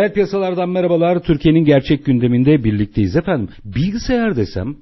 Reel piyasalardan merhabalar. Türkiye'nin gerçek gündeminde birlikteyiz efendim. Bilgisayar desem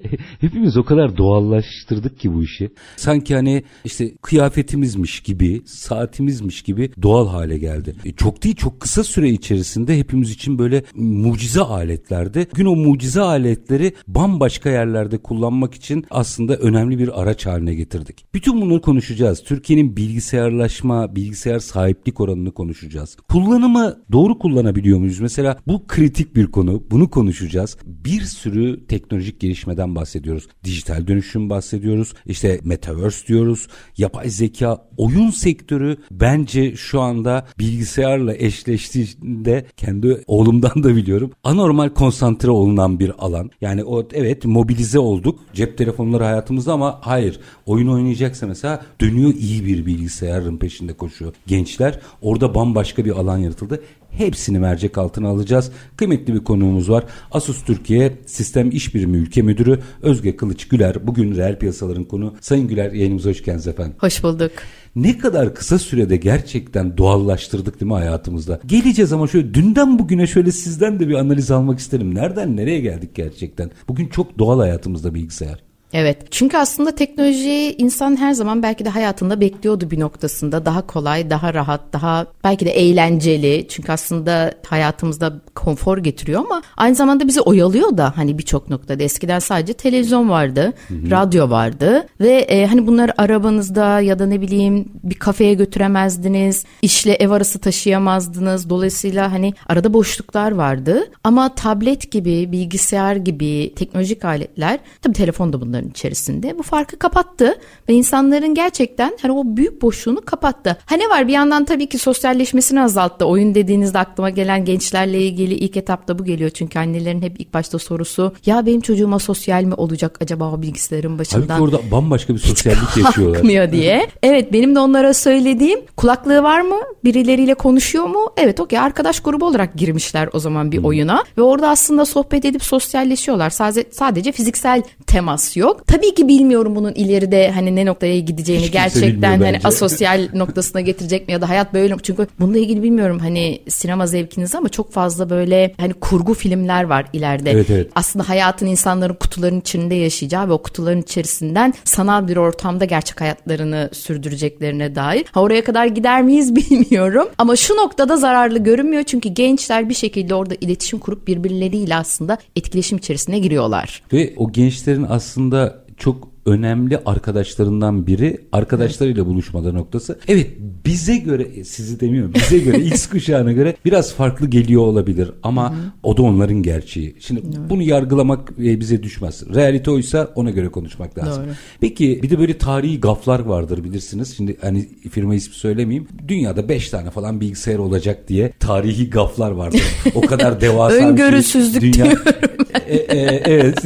hepimiz o kadar doğallaştırdık ki bu işi. Sanki hani işte kıyafetimizmiş gibi, saatimizmiş gibi doğal hale geldi. E çok değil çok kısa süre içerisinde hepimiz için böyle mucize aletlerdi. Gün o mucize aletleri bambaşka yerlerde kullanmak için aslında önemli bir araç haline getirdik. Bütün bunları konuşacağız. Türkiye'nin bilgisayarlaşma, bilgisayar sahiplik oranını konuşacağız. Kullanımı doğru kullanabiliyor muyuz? Mesela bu kritik bir konu. Bunu konuşacağız. Bir sürü teknolojik gelişmeden şeylerden bahsediyoruz. Dijital dönüşüm bahsediyoruz. İşte metaverse diyoruz. Yapay zeka, oyun sektörü bence şu anda bilgisayarla eşleştiğinde kendi oğlumdan da biliyorum. Anormal konsantre olunan bir alan. Yani o evet mobilize olduk. Cep telefonları hayatımızda ama hayır. Oyun oynayacaksa mesela dönüyor iyi bir bilgisayarın peşinde koşuyor. Gençler orada bambaşka bir alan yaratıldı. Hepsini mercek altına alacağız. Kıymetli bir konuğumuz var. Asus Türkiye Sistem İş Birimi Ülke Müdürü Özge Kılıç Güler. Bugün reel piyasaların konu. Sayın Güler yayınımıza hoş geldiniz efendim. Hoş bulduk. Ne kadar kısa sürede gerçekten doğallaştırdık değil mi hayatımızda? Geleceğiz ama şöyle dünden bugüne şöyle sizden de bir analiz almak isterim. Nereden nereye geldik gerçekten? Bugün çok doğal hayatımızda bilgisayar. Evet. Çünkü aslında teknolojiyi insan her zaman belki de hayatında bekliyordu bir noktasında. Daha kolay, daha rahat, daha belki de eğlenceli. Çünkü aslında hayatımızda konfor getiriyor ama aynı zamanda bizi oyalıyor da hani birçok noktada. Eskiden sadece televizyon vardı, hı hı. radyo vardı ve e, hani bunları arabanızda ya da ne bileyim bir kafeye götüremezdiniz. işle ev arası taşıyamazdınız. Dolayısıyla hani arada boşluklar vardı. Ama tablet gibi, bilgisayar gibi teknolojik aletler tabii telefon da bunlar yılların içerisinde bu farkı kapattı ve insanların gerçekten hani o büyük boşluğunu kapattı. Ha ne var bir yandan tabii ki sosyalleşmesini azalttı. Oyun dediğinizde aklıma gelen gençlerle ilgili ilk etapta bu geliyor. Çünkü annelerin hep ilk başta sorusu ya benim çocuğuma sosyal mi olacak acaba o bilgisayarın başından? Halbuki orada bambaşka bir sosyallik yaşıyorlar. diye. Evet benim de onlara söylediğim kulaklığı var mı? Birileriyle konuşuyor mu? Evet okey arkadaş grubu olarak girmişler o zaman bir hmm. oyuna ve orada aslında sohbet edip sosyalleşiyorlar. Sadece, sadece fiziksel temas yok yok. Tabii ki bilmiyorum bunun ileride hani ne noktaya gideceğini Hiç gerçekten hani asosyal noktasına getirecek mi ya da hayat böyle mi? Çünkü bununla ilgili bilmiyorum hani sinema zevkiniz ama çok fazla böyle hani kurgu filmler var ileride. Evet, evet. Aslında hayatın insanların kutuların içinde yaşayacağı ve o kutuların içerisinden sanal bir ortamda gerçek hayatlarını sürdüreceklerine dair. Ha oraya kadar gider miyiz bilmiyorum ama şu noktada zararlı görünmüyor çünkü gençler bir şekilde orada iletişim kurup birbirleriyle aslında etkileşim içerisine giriyorlar. Ve o gençlerin aslında çok önemli arkadaşlarından biri arkadaşlarıyla buluşmada noktası. Evet bize göre sizi demiyorum bize göre X kuşağına göre biraz farklı geliyor olabilir ama Hı-hı. o da onların gerçeği. Şimdi Doğru. bunu yargılamak e, bize düşmez. Realite oysa ona göre konuşmak lazım. Doğru. Peki bir de böyle tarihi gaflar vardır bilirsiniz. Şimdi hani firma ismi söylemeyeyim. Dünyada 5 tane falan bilgisayar olacak diye tarihi gaflar vardır. O kadar devasa Öngörüsüzlük bir şey. Dünya... e, e, evet.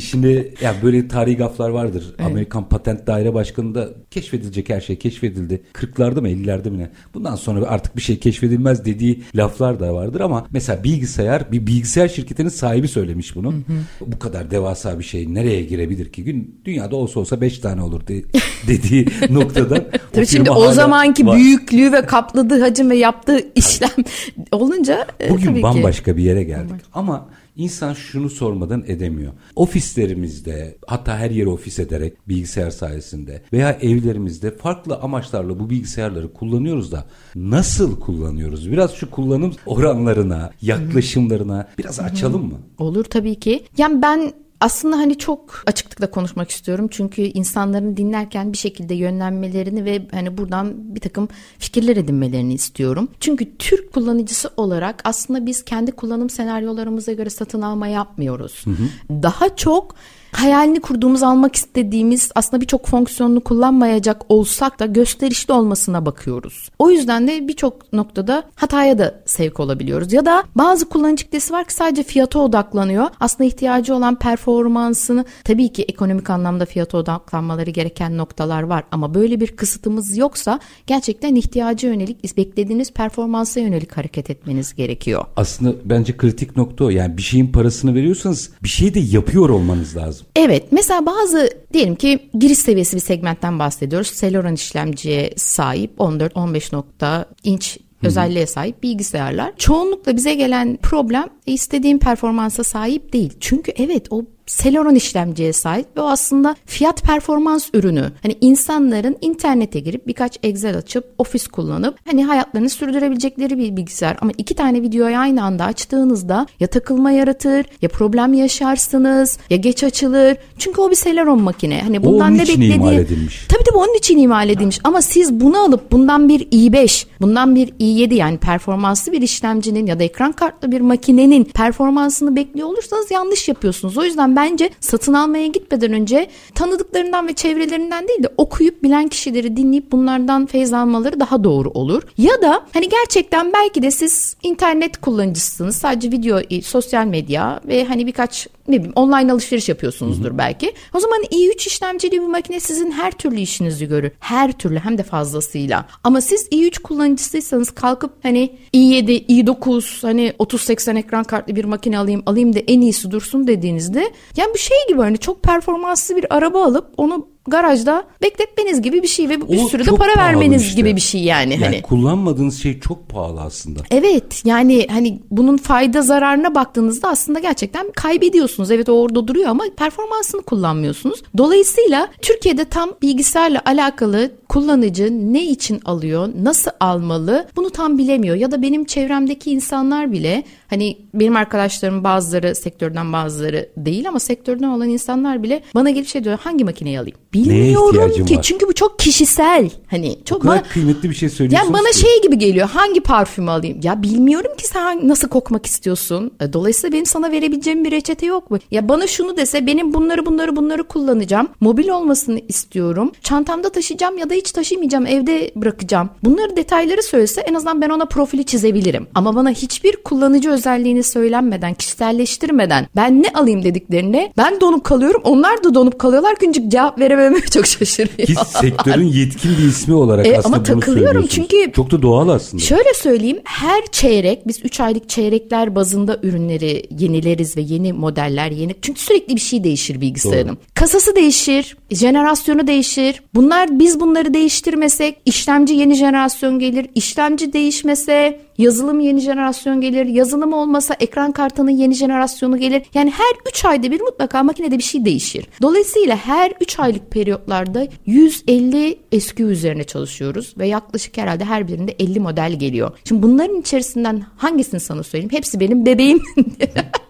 Şimdi ya böyle tarihi gaflar laflar vardır. Evet. Amerikan Patent Daire Başkanı'nda keşfedilecek her şey keşfedildi. 40'larda mı 50'lerde mi ne? Bundan sonra artık bir şey keşfedilmez dediği laflar da vardır ama mesela bilgisayar bir bilgisayar şirketinin sahibi söylemiş bunu. Hı hı. Bu kadar devasa bir şey nereye girebilir ki? Gün dünyada olsa olsa 5 tane olur de, dediği noktada. Tabii şimdi o zamanki var. büyüklüğü ve kapladığı hacim ve yaptığı işlem olunca e, Bugün tabii bambaşka ki. bir yere geldik. Ama İnsan şunu sormadan edemiyor. Ofislerimizde hatta her yere ofis ederek bilgisayar sayesinde veya evlerimizde farklı amaçlarla bu bilgisayarları kullanıyoruz da nasıl kullanıyoruz? Biraz şu kullanım oranlarına, yaklaşımlarına biraz açalım mı? Olur tabii ki. Yani ben Aslında hani çok açıklıkla konuşmak istiyorum. Çünkü insanların dinlerken bir şekilde yönlenmelerini ve hani buradan bir takım fikirler edinmelerini istiyorum. Çünkü Türk kullanıcısı olarak aslında biz kendi kullanım senaryolarımıza göre satın alma yapmıyoruz. Hı hı. Daha çok hayalini kurduğumuz almak istediğimiz aslında birçok fonksiyonunu kullanmayacak olsak da gösterişli olmasına bakıyoruz. O yüzden de birçok noktada hataya da sevk olabiliyoruz. Ya da bazı kullanıcı kitlesi var ki sadece fiyata odaklanıyor. Aslında ihtiyacı olan performansını tabii ki ekonomik anlamda fiyata odaklanmaları gereken noktalar var ama böyle bir kısıtımız yoksa gerçekten ihtiyacı yönelik beklediğiniz performansa yönelik hareket etmeniz gerekiyor. Aslında bence kritik nokta o. Yani bir şeyin parasını veriyorsanız bir şey de yapıyor olmanız lazım. Evet mesela bazı diyelim ki giriş seviyesi bir segmentten bahsediyoruz. Celeron işlemciye sahip 14-15 nokta inç özelliğe sahip bilgisayarlar. Çoğunlukla bize gelen problem istediğim performansa sahip değil. Çünkü evet o Celeron işlemciye sahip ve o aslında fiyat performans ürünü. Hani insanların internete girip birkaç Excel açıp ofis kullanıp hani hayatlarını sürdürebilecekleri bir bilgisayar. Ama iki tane videoyu aynı anda açtığınızda ya takılma yaratır ya problem yaşarsınız ya geç açılır. Çünkü o bir Celeron makine. Hani bundan ne beklediği... imal edilmiş. Tabii tabii onun için imal edilmiş. Ama siz bunu alıp bundan bir i5, bundan bir i7 yani performanslı bir işlemcinin ya da ekran kartlı bir makinenin performansını bekliyor olursanız yanlış yapıyorsunuz. O yüzden bence satın almaya gitmeden önce tanıdıklarından ve çevrelerinden değil de okuyup bilen kişileri dinleyip bunlardan feyz almaları daha doğru olur. Ya da hani gerçekten belki de siz internet kullanıcısınız. Sadece video, sosyal medya ve hani birkaç ne bileyim online alışveriş yapıyorsunuzdur Hı-hı. belki. O zaman i3 işlemcili bir makine sizin her türlü işinizi görür. Her türlü hem de fazlasıyla. Ama siz i3 kullanıcısıysanız kalkıp hani i7, i9 hani 3080 ekran kartlı bir makine alayım alayım da en iyisi dursun dediğinizde yani bir şey gibi hani çok performanslı bir araba alıp onu garajda bekletmeniz gibi bir şey ve bir o sürü de para vermeniz işte. gibi bir şey yani. yani hani kullanmadığınız şey çok pahalı aslında. Evet yani hani bunun fayda zararına baktığınızda aslında gerçekten kaybediyorsunuz. Evet orada duruyor ama performansını kullanmıyorsunuz. Dolayısıyla Türkiye'de tam bilgisayarla alakalı kullanıcı ne için alıyor, nasıl almalı bunu tam bilemiyor. Ya da benim çevremdeki insanlar bile hani benim arkadaşlarım bazıları sektörden bazıları değil ama sektörden olan insanlar bile bana gelip şey diyor hangi makineyi alayım? Bilmiyorum ki var? çünkü bu çok kişisel. Hani çok o kadar bana, kıymetli bir şey söylüyorsun. Yani bana ki. şey gibi geliyor. Hangi parfümü alayım? Ya bilmiyorum ki sen nasıl kokmak istiyorsun. E, dolayısıyla benim sana verebileceğim bir reçete yok mu? Ya bana şunu dese benim bunları bunları bunları kullanacağım. Mobil olmasını istiyorum. Çantamda taşıyacağım ya da hiç taşımayacağım. Evde bırakacağım. Bunları detayları söylese en azından ben ona profili çizebilirim. Ama bana hiçbir kullanıcı özelliğini söylenmeden, kişiselleştirmeden ben ne alayım dediklerinde ben donup kalıyorum. Onlar da donup kalıyorlar. Güncük cevap veremem söylememe çok şaşırıyor. Ki sektörün yetkin bir ismi olarak e, aslında ama takılıyorum çünkü çok da doğal aslında. Şöyle söyleyeyim her çeyrek biz 3 aylık çeyrekler bazında ürünleri yenileriz ve yeni modeller yeni çünkü sürekli bir şey değişir bilgisayarın. Doğru. Kasası değişir, jenerasyonu değişir. Bunlar biz bunları değiştirmesek işlemci yeni jenerasyon gelir. İşlemci değişmese Yazılım yeni jenerasyon gelir. Yazılım olmasa ekran kartının yeni jenerasyonu gelir. Yani her 3 ayda bir mutlaka makinede bir şey değişir. Dolayısıyla her 3 aylık periyotlarda 150 eski üzerine çalışıyoruz ve yaklaşık herhalde her birinde 50 model geliyor. Şimdi bunların içerisinden hangisini sana söyleyeyim? Hepsi benim bebeğim.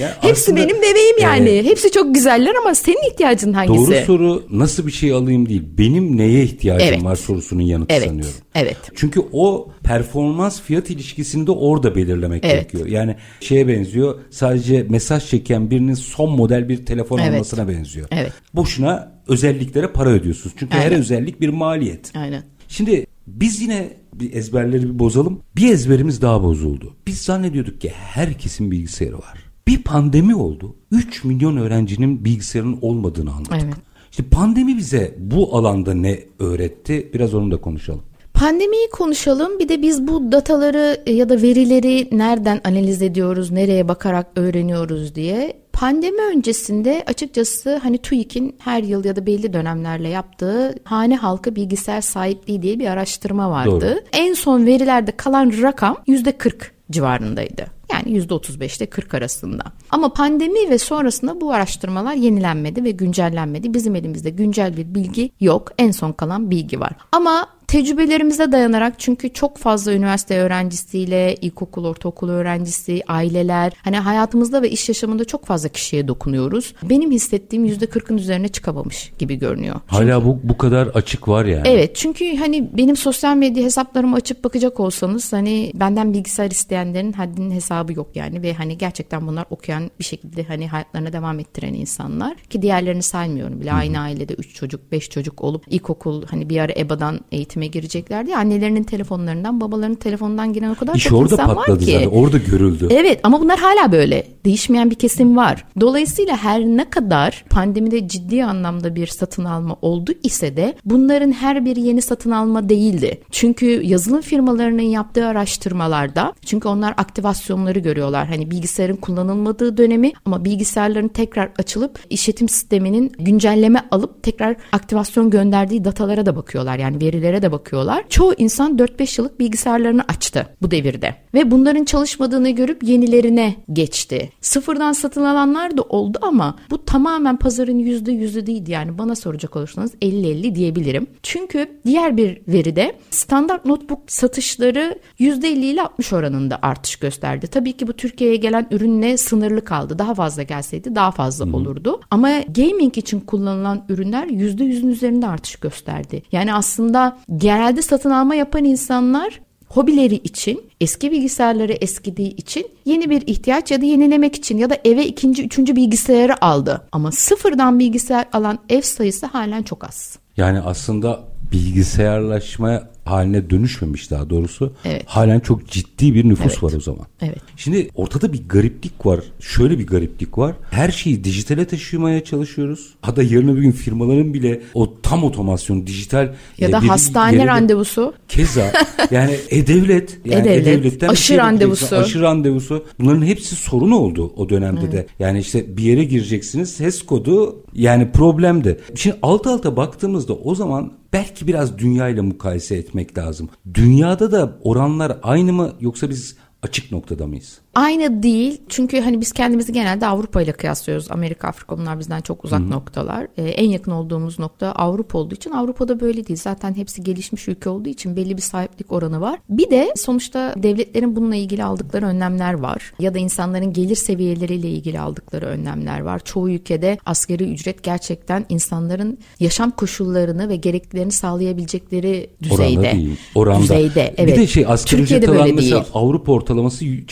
Ya Hepsi benim bebeğim yani. E, Hepsi çok güzeller ama senin ihtiyacın hangisi? Doğru soru nasıl bir şey alayım değil. Benim neye ihtiyacım evet. var sorusunun yanıtı evet. sanıyorum. Evet. Çünkü o performans fiyat ilişkisini de orada belirlemek evet. gerekiyor. Yani şeye benziyor. Sadece mesaj çeken birinin son model bir telefon evet. almasına benziyor. Evet. Boşuna özelliklere para ödüyorsunuz. Çünkü Aynen. her özellik bir maliyet. Aynen. Şimdi biz yine bir ezberleri bir bozalım. Bir ezberimiz daha bozuldu. Biz zannediyorduk ki herkesin bilgisayarı var. Bir pandemi oldu. 3 milyon öğrencinin bilgisayarının olmadığını anladık. Evet. İşte pandemi bize bu alanda ne öğretti? Biraz onu da konuşalım. Pandemiyi konuşalım. Bir de biz bu dataları ya da verileri nereden analiz ediyoruz, nereye bakarak öğreniyoruz diye. Pandemi öncesinde açıkçası hani TÜİK'in her yıl ya da belli dönemlerle yaptığı hane halkı bilgisayar sahipliği diye bir araştırma vardı. Doğru. En son verilerde kalan rakam %40 civarındaydı. Yani %35 ile 40 arasında. Ama pandemi ve sonrasında bu araştırmalar yenilenmedi ve güncellenmedi. Bizim elimizde güncel bir bilgi yok. En son kalan bilgi var. Ama tecrübelerimize dayanarak çünkü çok fazla üniversite öğrencisiyle, ilkokul, ortaokul öğrencisi, aileler hani hayatımızda ve iş yaşamında çok fazla kişiye dokunuyoruz. Benim hissettiğim %40'ın üzerine çıkamamış gibi görünüyor. Hala bu bu kadar açık var yani. Evet çünkü hani benim sosyal medya hesaplarımı açıp bakacak olsanız hani benden bilgisayar isteyenlerin haddinin hesabı yok yani ve hani gerçekten bunlar okuyan bir şekilde hani hayatlarına devam ettiren insanlar ki diğerlerini saymıyorum bile aynı ailede 3 çocuk 5 çocuk olup ilkokul hani bir ara EBA'dan eğitime gireceklerdi annelerinin telefonlarından babalarının telefonundan giren o kadar İş çok insan var ki. zaten. Orada görüldü. Evet ama bunlar hala böyle. Değişmeyen bir kesim var. Dolayısıyla her ne kadar pandemide ciddi anlamda bir satın alma oldu ise de bunların her biri yeni satın alma değildi. Çünkü yazılım firmalarının yaptığı araştırmalarda çünkü onlar aktivasyonları görüyorlar. Hani bilgisayarın kullanılmadığı dönemi ama bilgisayarların tekrar açılıp işletim sisteminin güncelleme alıp tekrar aktivasyon gönderdiği datalara da bakıyorlar. Yani verilere de bakıyorlar. Çoğu insan 4-5 yıllık bilgisayarlarını açtı bu devirde. Ve bunların çalışmadığını görüp yenilerine geçti. Sıfırdan satın alanlar da oldu ama bu tamamen pazarın yüzde yüzü değildi. Yani bana soracak olursanız 50-50 diyebilirim. Çünkü diğer bir veride standart notebook satışları %50 ile 60 oranında artış gösterdi. Tabii ki bu Türkiye'ye gelen ürünle sınırlı kaldı. Daha fazla gelseydi daha fazla olurdu. Ama gaming için kullanılan ürünler %100'ün üzerinde artış gösterdi. Yani aslında genelde satın alma yapan insanlar hobileri için, eski bilgisayarları eskidiği için yeni bir ihtiyaç ya da yenilemek için ya da eve ikinci, üçüncü bilgisayarı aldı. Ama sıfırdan bilgisayar alan ev sayısı halen çok az. Yani aslında bilgisayarlaşma haline dönüşmemiş daha doğrusu. Evet. Halen çok ciddi bir nüfus Evet. var o zaman. Evet. Şimdi ortada bir gariplik var. Şöyle bir gariplik var. Her şeyi dijitale taşımaya çalışıyoruz. Hatta yarın öbür gün firmaların bile o tam otomasyon, dijital Ya e, da bir hastane yere de- randevusu. Keza yani e-devlet, yani E-Devlet, e-devletten bir aşı şey randevusu. Aşı randevusu. Bunların hepsi sorun oldu o dönemde de. Yani işte bir yere gireceksiniz. HES kodu yani problemdi. Şimdi alt alta baktığımızda o zaman belki biraz dünya ile mukayese etmek lazım. Dünyada da oranlar aynı mı yoksa biz açık noktada mıyız? Aynı değil çünkü hani biz kendimizi genelde Avrupa ile kıyaslıyoruz. Amerika, Afrika bunlar bizden çok uzak noktalar. Ee, en yakın olduğumuz nokta Avrupa olduğu için Avrupa'da böyle değil. Zaten hepsi gelişmiş ülke olduğu için belli bir sahiplik oranı var. Bir de sonuçta devletlerin bununla ilgili aldıkları önlemler var. Ya da insanların gelir seviyeleriyle ilgili aldıkları önlemler var. Çoğu ülkede asgari ücret gerçekten insanların yaşam koşullarını ve gereklilerini sağlayabilecekleri düzeyde. Oranda değil. Oranda. Düzeyde, evet. Bir de şey asgari Türkiye'de ücret alan mesela değil. Avrupa ortalaması y-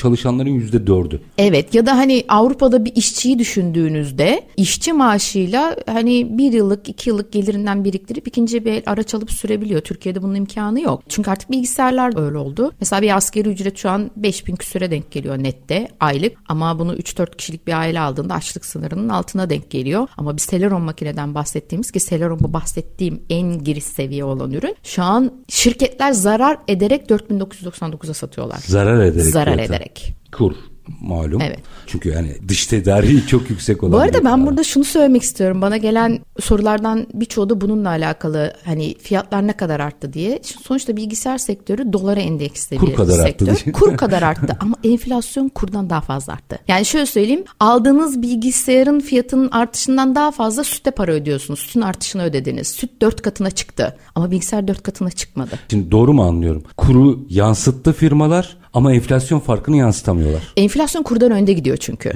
çalışanların yüzde dördü. Evet ya da hani Avrupa'da bir işçiyi düşündüğünüzde işçi maaşıyla hani bir yıllık iki yıllık gelirinden biriktirip ikinci bir araç alıp sürebiliyor. Türkiye'de bunun imkanı yok. Çünkü artık bilgisayarlar öyle oldu. Mesela bir askeri ücret şu an 5000 küsüre denk geliyor nette aylık ama bunu 3-4 kişilik bir aile aldığında açlık sınırının altına denk geliyor. Ama bir Celeron makineden bahsettiğimiz ki Celeron bu bahsettiğim en giriş seviye olan ürün. Şu an şirketler zarar ederek 4999'a satıyorlar. Zarar ederek. Zarar zaten. ederek. Kur malum. Evet. Çünkü yani dış tedariği çok yüksek olan. Bu arada ben burada şunu söylemek istiyorum. Bana gelen sorulardan birçoğu da bununla alakalı. Hani fiyatlar ne kadar arttı diye. Şimdi Sonuçta bilgisayar sektörü dolara endeksli Kur bir kadar arttı sektör. diye. Kur kadar arttı ama enflasyon kurdan daha fazla arttı. Yani şöyle söyleyeyim. Aldığınız bilgisayarın fiyatının artışından daha fazla sütte para ödüyorsunuz. Sütün artışını ödediniz. Süt dört katına çıktı ama bilgisayar dört katına çıkmadı. Şimdi doğru mu anlıyorum? Kuru yansıttı firmalar ama enflasyon farkını yansıtamıyorlar. Enflasyon kurdan önde gidiyor çünkü.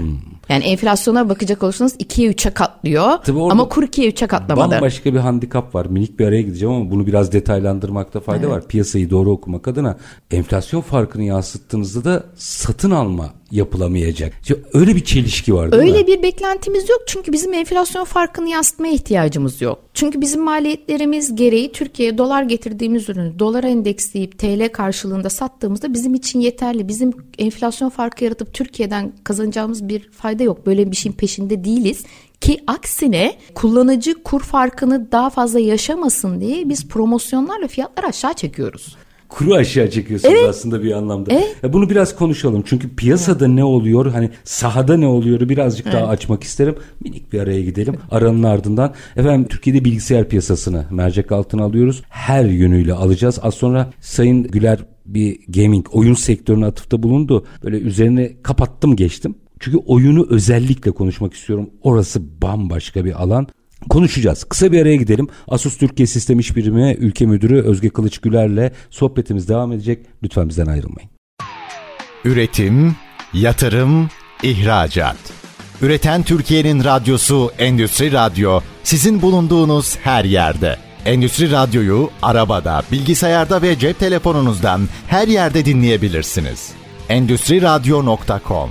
Yani enflasyona bakacak olursanız 2'ye 3'e katlıyor Tabii ama kur 2'ye 3'e katlamadı. Bambaşka bir handikap var. Minik bir araya gideceğim ama bunu biraz detaylandırmakta fayda var. Piyasayı doğru okumak adına enflasyon farkını yansıttığınızda da satın alma yapılamayacak. Şimdi öyle bir çelişki var değil mi? Öyle bir beklentimiz yok çünkü bizim enflasyon farkını yansıtmaya ihtiyacımız yok. Çünkü bizim maliyetlerimiz gereği Türkiye'ye dolar getirdiğimiz ürünü dolara endeksleyip TL karşılığında sattığımızda bizim için yeterli. Bizim enflasyon farkı yaratıp Türkiye'den kazanacağımız bir fayda yok. Böyle bir şeyin peşinde değiliz. Ki aksine kullanıcı kur farkını daha fazla yaşamasın diye biz promosyonlarla fiyatları aşağı çekiyoruz. Kuru aşağı çekiyorsunuz aslında bir anlamda. Evet. Ya bunu biraz konuşalım. Çünkü piyasada ne oluyor? Hani sahada ne oluyor? Birazcık daha açmak isterim. Minik bir araya gidelim. Aranın ardından efendim Türkiye'de bilgisayar piyasasını mercek altına alıyoruz. Her yönüyle alacağız. Az sonra Sayın Güler bir gaming oyun sektörüne atıfta bulundu. Böyle üzerine kapattım geçtim. Çünkü oyunu özellikle konuşmak istiyorum. Orası bambaşka bir alan. konuşacağız. Kısa bir araya gidelim. Asus Türkiye Sistem İş Birimi Ülke Müdürü Özge Kılıç Güler'le sohbetimiz devam edecek. Lütfen bizden ayrılmayın. Üretim, yatırım, ihracat. Üreten Türkiye'nin radyosu Endüstri Radyo sizin bulunduğunuz her yerde. Endüstri Radyo'yu arabada, bilgisayarda ve cep telefonunuzdan her yerde dinleyebilirsiniz. Endüstri Radyo.com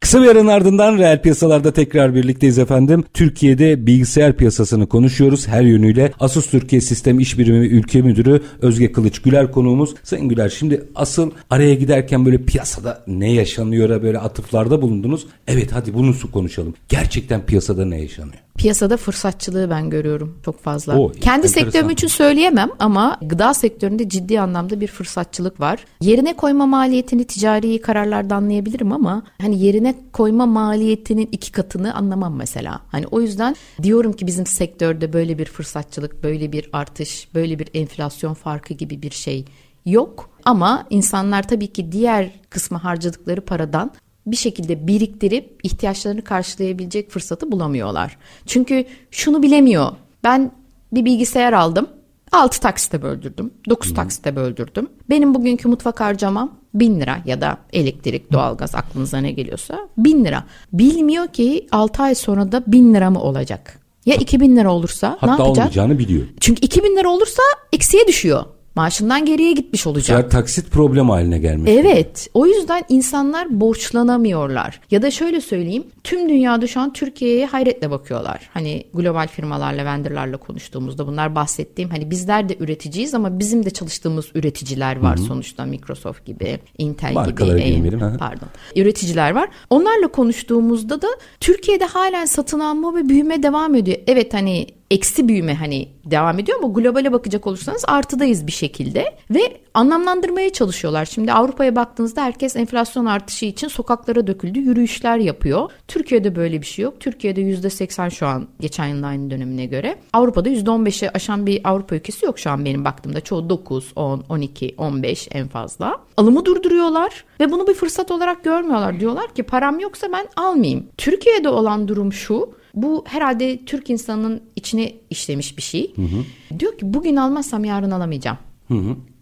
Kısa bir aranın ardından reel piyasalarda tekrar birlikteyiz efendim. Türkiye'de bilgisayar piyasasını konuşuyoruz her yönüyle. Asus Türkiye Sistem İş Birimi Ülke Müdürü Özge Kılıç Güler konuğumuz. Sayın Güler şimdi asıl araya giderken böyle piyasada ne yaşanıyor'a böyle atıflarda bulundunuz. Evet hadi bunu su konuşalım. Gerçekten piyasada ne yaşanıyor? Piyasada fırsatçılığı ben görüyorum çok fazla. O, Kendi enteresan. sektörüm için söyleyemem ama gıda sektöründe ciddi anlamda bir fırsatçılık var. Yerine koyma maliyetini ticari kararlarda anlayabilirim ama hani yerine koyma maliyetinin iki katını anlamam mesela. Hani o yüzden diyorum ki bizim sektörde böyle bir fırsatçılık, böyle bir artış, böyle bir enflasyon farkı gibi bir şey yok. Ama insanlar tabii ki diğer kısmı harcadıkları paradan bir şekilde biriktirip ihtiyaçlarını karşılayabilecek fırsatı bulamıyorlar. Çünkü şunu bilemiyor. Ben bir bilgisayar aldım. 6 taksite böldürdüm. 9 taksite böldürdüm. Benim bugünkü mutfak harcamam 1000 lira ya da elektrik, doğalgaz aklınıza ne geliyorsa 1000 lira. Bilmiyor ki 6 ay sonra da 1000 lira mı olacak? Ya 2000 lira olursa ne Hatta yapacak? olmayacağını biliyor. Çünkü 2000 lira olursa eksiye düşüyor. Maaşından geriye gitmiş olacak. Diğer taksit problem haline gelmiş. Evet. O yüzden insanlar borçlanamıyorlar. Ya da şöyle söyleyeyim. Tüm dünyada şu an Türkiye'ye hayretle bakıyorlar. Hani global firmalarla, vendorlarla konuştuğumuzda bunlar bahsettiğim hani bizler de üreticiyiz ama bizim de çalıştığımız üreticiler var sonuçta Microsoft gibi, Intel Markalara gibi, girmeyelim, hı. pardon. Üreticiler var. Onlarla konuştuğumuzda da Türkiye'de halen satın alma ve büyüme devam ediyor. Evet hani eksi büyüme hani devam ediyor ama globale bakacak olursanız artıdayız bir şekilde ve anlamlandırmaya çalışıyorlar. Şimdi Avrupa'ya baktığınızda herkes enflasyon artışı için sokaklara döküldü, yürüyüşler yapıyor. Türkiye'de böyle bir şey yok. Türkiye'de %80 şu an geçen yılın aynı dönemine göre. Avrupa'da %15'e aşan bir Avrupa ülkesi yok şu an benim baktığımda. Çoğu 9, 10, 12, 15 en fazla. Alımı durduruyorlar ve bunu bir fırsat olarak görmüyorlar. Diyorlar ki param yoksa ben almayayım. Türkiye'de olan durum şu. Bu herhalde Türk insanının içine işlemiş bir şey. Diyor ki bugün almazsam yarın alamayacağım.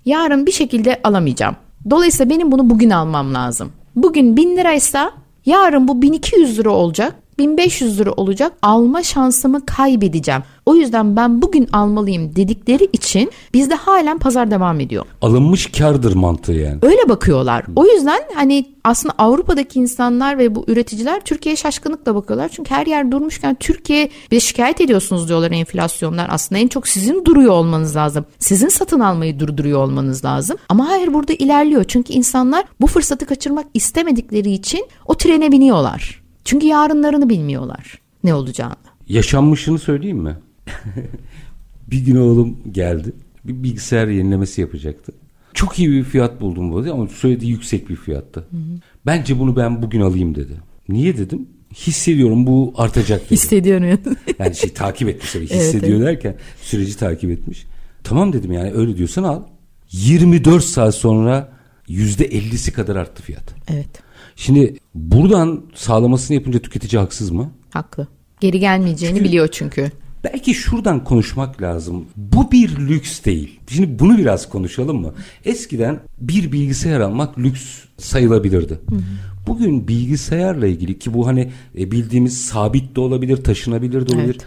Yarın bir şekilde alamayacağım. Dolayısıyla benim bunu bugün almam lazım. Bugün 1000 liraysa yarın bu 1200 lira olacak. 1500 lira olacak. Alma şansımı kaybedeceğim. O yüzden ben bugün almalıyım dedikleri için bizde halen pazar devam ediyor. Alınmış kardır mantığı yani. Öyle bakıyorlar. O yüzden hani aslında Avrupa'daki insanlar ve bu üreticiler Türkiye'ye şaşkınlıkla bakıyorlar. Çünkü her yer durmuşken Türkiye bir şikayet ediyorsunuz diyorlar enflasyonlar. Aslında en çok sizin duruyor olmanız lazım. Sizin satın almayı durduruyor olmanız lazım. Ama hayır burada ilerliyor. Çünkü insanlar bu fırsatı kaçırmak istemedikleri için o trene biniyorlar. Çünkü yarınlarını bilmiyorlar ne olacağını. Yaşanmışını söyleyeyim mi? bir gün oğlum geldi. Bir bilgisayar yenilemesi yapacaktı. Çok iyi bir fiyat buldum bu arada ama söylediği yüksek bir fiyattı. Bence bunu ben bugün alayım dedi. Niye dedim? Hissediyorum bu artacak dedi. Hissediyorum. Yani şey takip etmiş tabii. Evet, Hissediyor derken süreci takip etmiş. Tamam dedim yani öyle diyorsan al. 24 saat sonra %50'si kadar arttı fiyat. evet Şimdi buradan sağlamasını yapınca tüketici haksız mı? haklı. Geri gelmeyeceğini biliyor çünkü. Belki şuradan konuşmak lazım. Bu bir lüks değil. Şimdi bunu biraz konuşalım mı? Eskiden bir bilgisayar almak lüks sayılabilirdi. Bugün bilgisayarla ilgili ki bu hani e, bildiğimiz sabit de olabilir, taşınabilir de olabilir.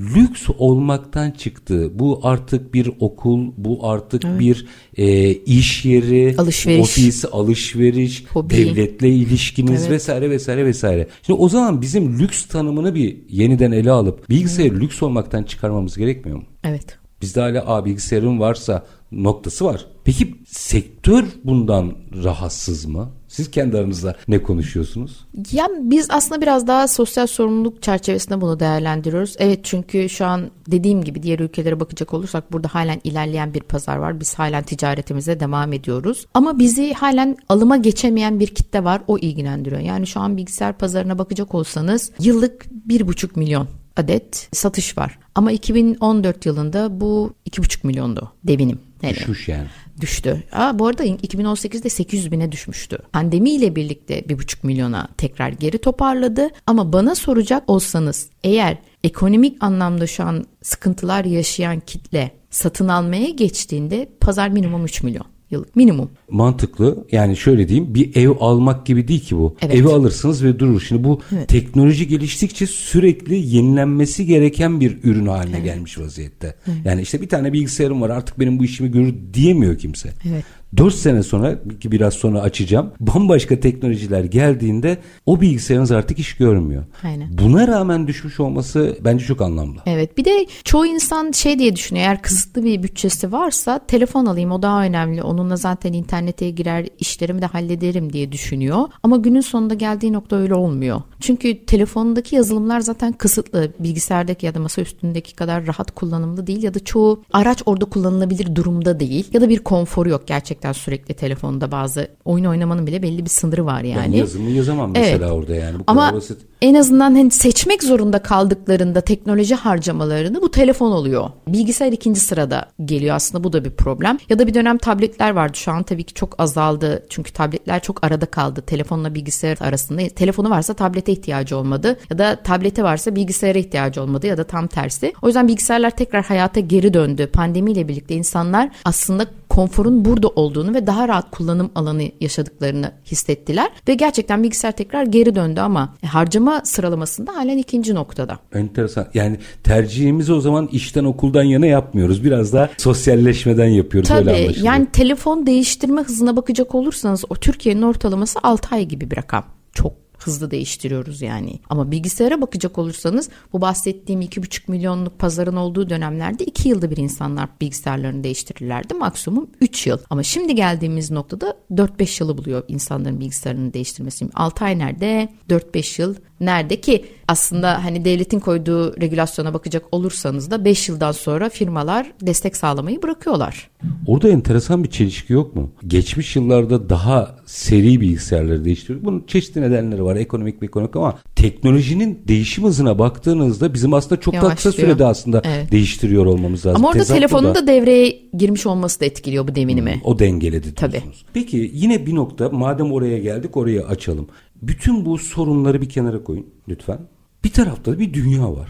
Lüks olmaktan çıktı. Bu artık bir okul, bu artık bir e, iş yeri, Alışveriş. ofis, alışveriş, Hobi. devletle ilişkiniz Evet. vesaire vesaire vesaire. Şimdi o zaman bizim lüks tanımını bir yeniden ele alıp bilgisayarı lüks olmaktan çıkarmamız gerekmiyor mu? Evet. Bizde hala a bilgisayarın varsa noktası var. Peki sektör bundan rahatsız mı? Siz kendi aranızda ne konuşuyorsunuz? Ya biz aslında biraz daha sosyal sorumluluk çerçevesinde bunu değerlendiriyoruz. Evet çünkü şu an dediğim gibi diğer ülkelere bakacak olursak burada halen ilerleyen bir pazar var. Biz halen ticaretimize devam ediyoruz. Ama bizi halen alıma geçemeyen bir kitle var. O ilgilendiriyor. Yani şu an bilgisayar pazarına bakacak olsanız yıllık bir buçuk milyon adet satış var. Ama 2014 yılında bu 2,5 milyondu devinim. Yani. Düşmüş yani düştü. Aa, bu arada 2018'de 800 bine düşmüştü. Pandemiyle birlikte 1,5 milyona tekrar geri toparladı. Ama bana soracak olsanız eğer ekonomik anlamda şu an sıkıntılar yaşayan kitle satın almaya geçtiğinde pazar minimum 3 milyon yıllık minimum. Mantıklı. Yani şöyle diyeyim bir ev almak gibi değil ki bu. Evet. Evi alırsınız ve durur. Şimdi bu evet. teknoloji geliştikçe sürekli yenilenmesi gereken bir ürün haline evet. gelmiş vaziyette. Evet. Yani işte bir tane bilgisayarım var artık benim bu işimi görür diyemiyor kimse. Evet. 4 sene sonra ki biraz sonra açacağım. Bambaşka teknolojiler geldiğinde o bilgisayarınız artık iş görmüyor. Aynen. Buna rağmen düşmüş olması bence çok anlamlı. Evet bir de çoğu insan şey diye düşünüyor eğer kısıtlı bir bütçesi varsa telefon alayım o daha önemli. Onunla zaten internete girer işlerimi de hallederim diye düşünüyor. Ama günün sonunda geldiği nokta öyle olmuyor. Çünkü telefondaki yazılımlar zaten kısıtlı. Bilgisayardaki ya da masa üstündeki kadar rahat kullanımlı değil ya da çoğu araç orada kullanılabilir durumda değil ya da bir konforu yok gerçekten gerçekten sürekli telefonda bazı oyun oynamanın bile belli bir sınırı var yani. Ben yazımı yazamam mesela evet. orada yani. Bu Ama basit. En azından hani seçmek zorunda kaldıklarında teknoloji harcamalarını bu telefon oluyor. Bilgisayar ikinci sırada geliyor aslında bu da bir problem. Ya da bir dönem tabletler vardı şu an tabii ki çok azaldı. Çünkü tabletler çok arada kaldı. Telefonla bilgisayar arasında. Telefonu varsa tablete ihtiyacı olmadı. Ya da tablete varsa bilgisayara ihtiyacı olmadı ya da tam tersi. O yüzden bilgisayarlar tekrar hayata geri döndü. Pandemiyle birlikte insanlar aslında konforun burada olduğunu ve daha rahat kullanım alanı yaşadıklarını hissettiler ve gerçekten bilgisayar tekrar geri döndü ama harcama sıralamasında halen ikinci noktada. Enteresan. Yani tercihimizi o zaman işten okuldan yana yapmıyoruz. Biraz daha sosyalleşmeden yapıyoruz Tabii, öyle Yani telefon değiştirme hızına bakacak olursanız o Türkiye'nin ortalaması 6 ay gibi bir rakam. Çok hızlı değiştiriyoruz yani. Ama bilgisayara bakacak olursanız bu bahsettiğim 2,5 milyonluk pazarın olduğu dönemlerde 2 yılda bir insanlar bilgisayarlarını değiştirirlerdi. Maksimum 3 yıl. Ama şimdi geldiğimiz noktada 4-5 yılı buluyor insanların bilgisayarını değiştirmesi. 6 ay nerede? 4-5 yıl nerede ki aslında hani devletin koyduğu regülasyona bakacak olursanız da 5 yıldan sonra firmalar destek sağlamayı bırakıyorlar. Orada enteresan bir çelişki yok mu? Geçmiş yıllarda daha seri bilgisayarları değiştiriyor. Bunun çeşitli nedenleri var. Ekonomik bir ekonomik ama teknolojinin değişim hızına baktığınızda bizim aslında çok da kısa sürede aslında evet. değiştiriyor olmamız lazım. Ama orada Tezatlı telefonun da devreye girmiş olması da etkiliyor bu devinimi. Hmm, o dengeledi diyorsunuz. Tabii. Peki yine bir nokta madem oraya geldik orayı açalım. Bütün bu sorunları bir kenara koyun lütfen. Bir tarafta bir dünya var.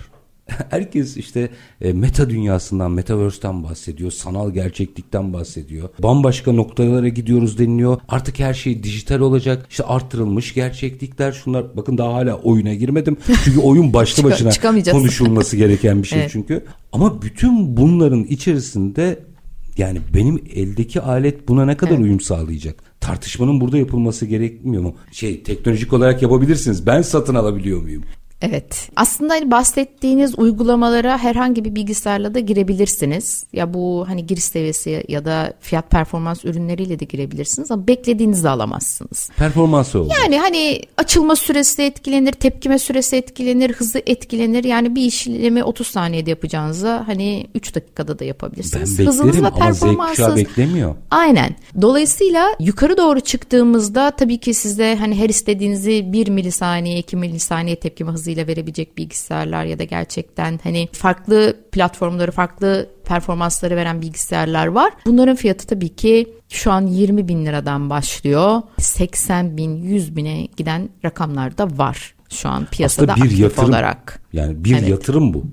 Herkes işte e, meta dünyasından, metaverse'ten bahsediyor, sanal gerçeklikten bahsediyor. Bambaşka noktalara gidiyoruz deniliyor. Artık her şey dijital olacak. İşte arttırılmış gerçeklikler şunlar. Bakın daha hala oyuna girmedim. Çünkü oyun başlı başına konuşulması gereken bir şey evet. çünkü. Ama bütün bunların içerisinde yani benim eldeki alet buna ne kadar evet. uyum sağlayacak? Tartışmanın burada yapılması gerekmiyor mu? Şey teknolojik olarak yapabilirsiniz. Ben satın alabiliyor muyum? Evet. Aslında hani bahsettiğiniz uygulamalara herhangi bir bilgisayarla da girebilirsiniz. Ya bu hani giriş seviyesi ya da fiyat performans ürünleriyle de girebilirsiniz ama beklediğinizi alamazsınız. Performansı olur. Yani hani açılma süresi etkilenir, tepkime süresi etkilenir, hızı etkilenir. Yani bir işlemi 30 saniyede yapacağınıza hani 3 dakikada da yapabilirsiniz. Ben beklerim ama Z kuşağı beklemiyor. Aynen. Dolayısıyla yukarı doğru çıktığımızda tabii ki size hani her istediğinizi 1 milisaniye, 2 milisaniye tepkime hızı hızıyla verebilecek bilgisayarlar ya da gerçekten hani farklı platformları, farklı performansları veren bilgisayarlar var. Bunların fiyatı tabii ki şu an 20 bin liradan başlıyor. 80 bin, 100 bine giden rakamlar da var şu an piyasada Aslında bir yatırım, olarak. Yani bir evet. yatırım bu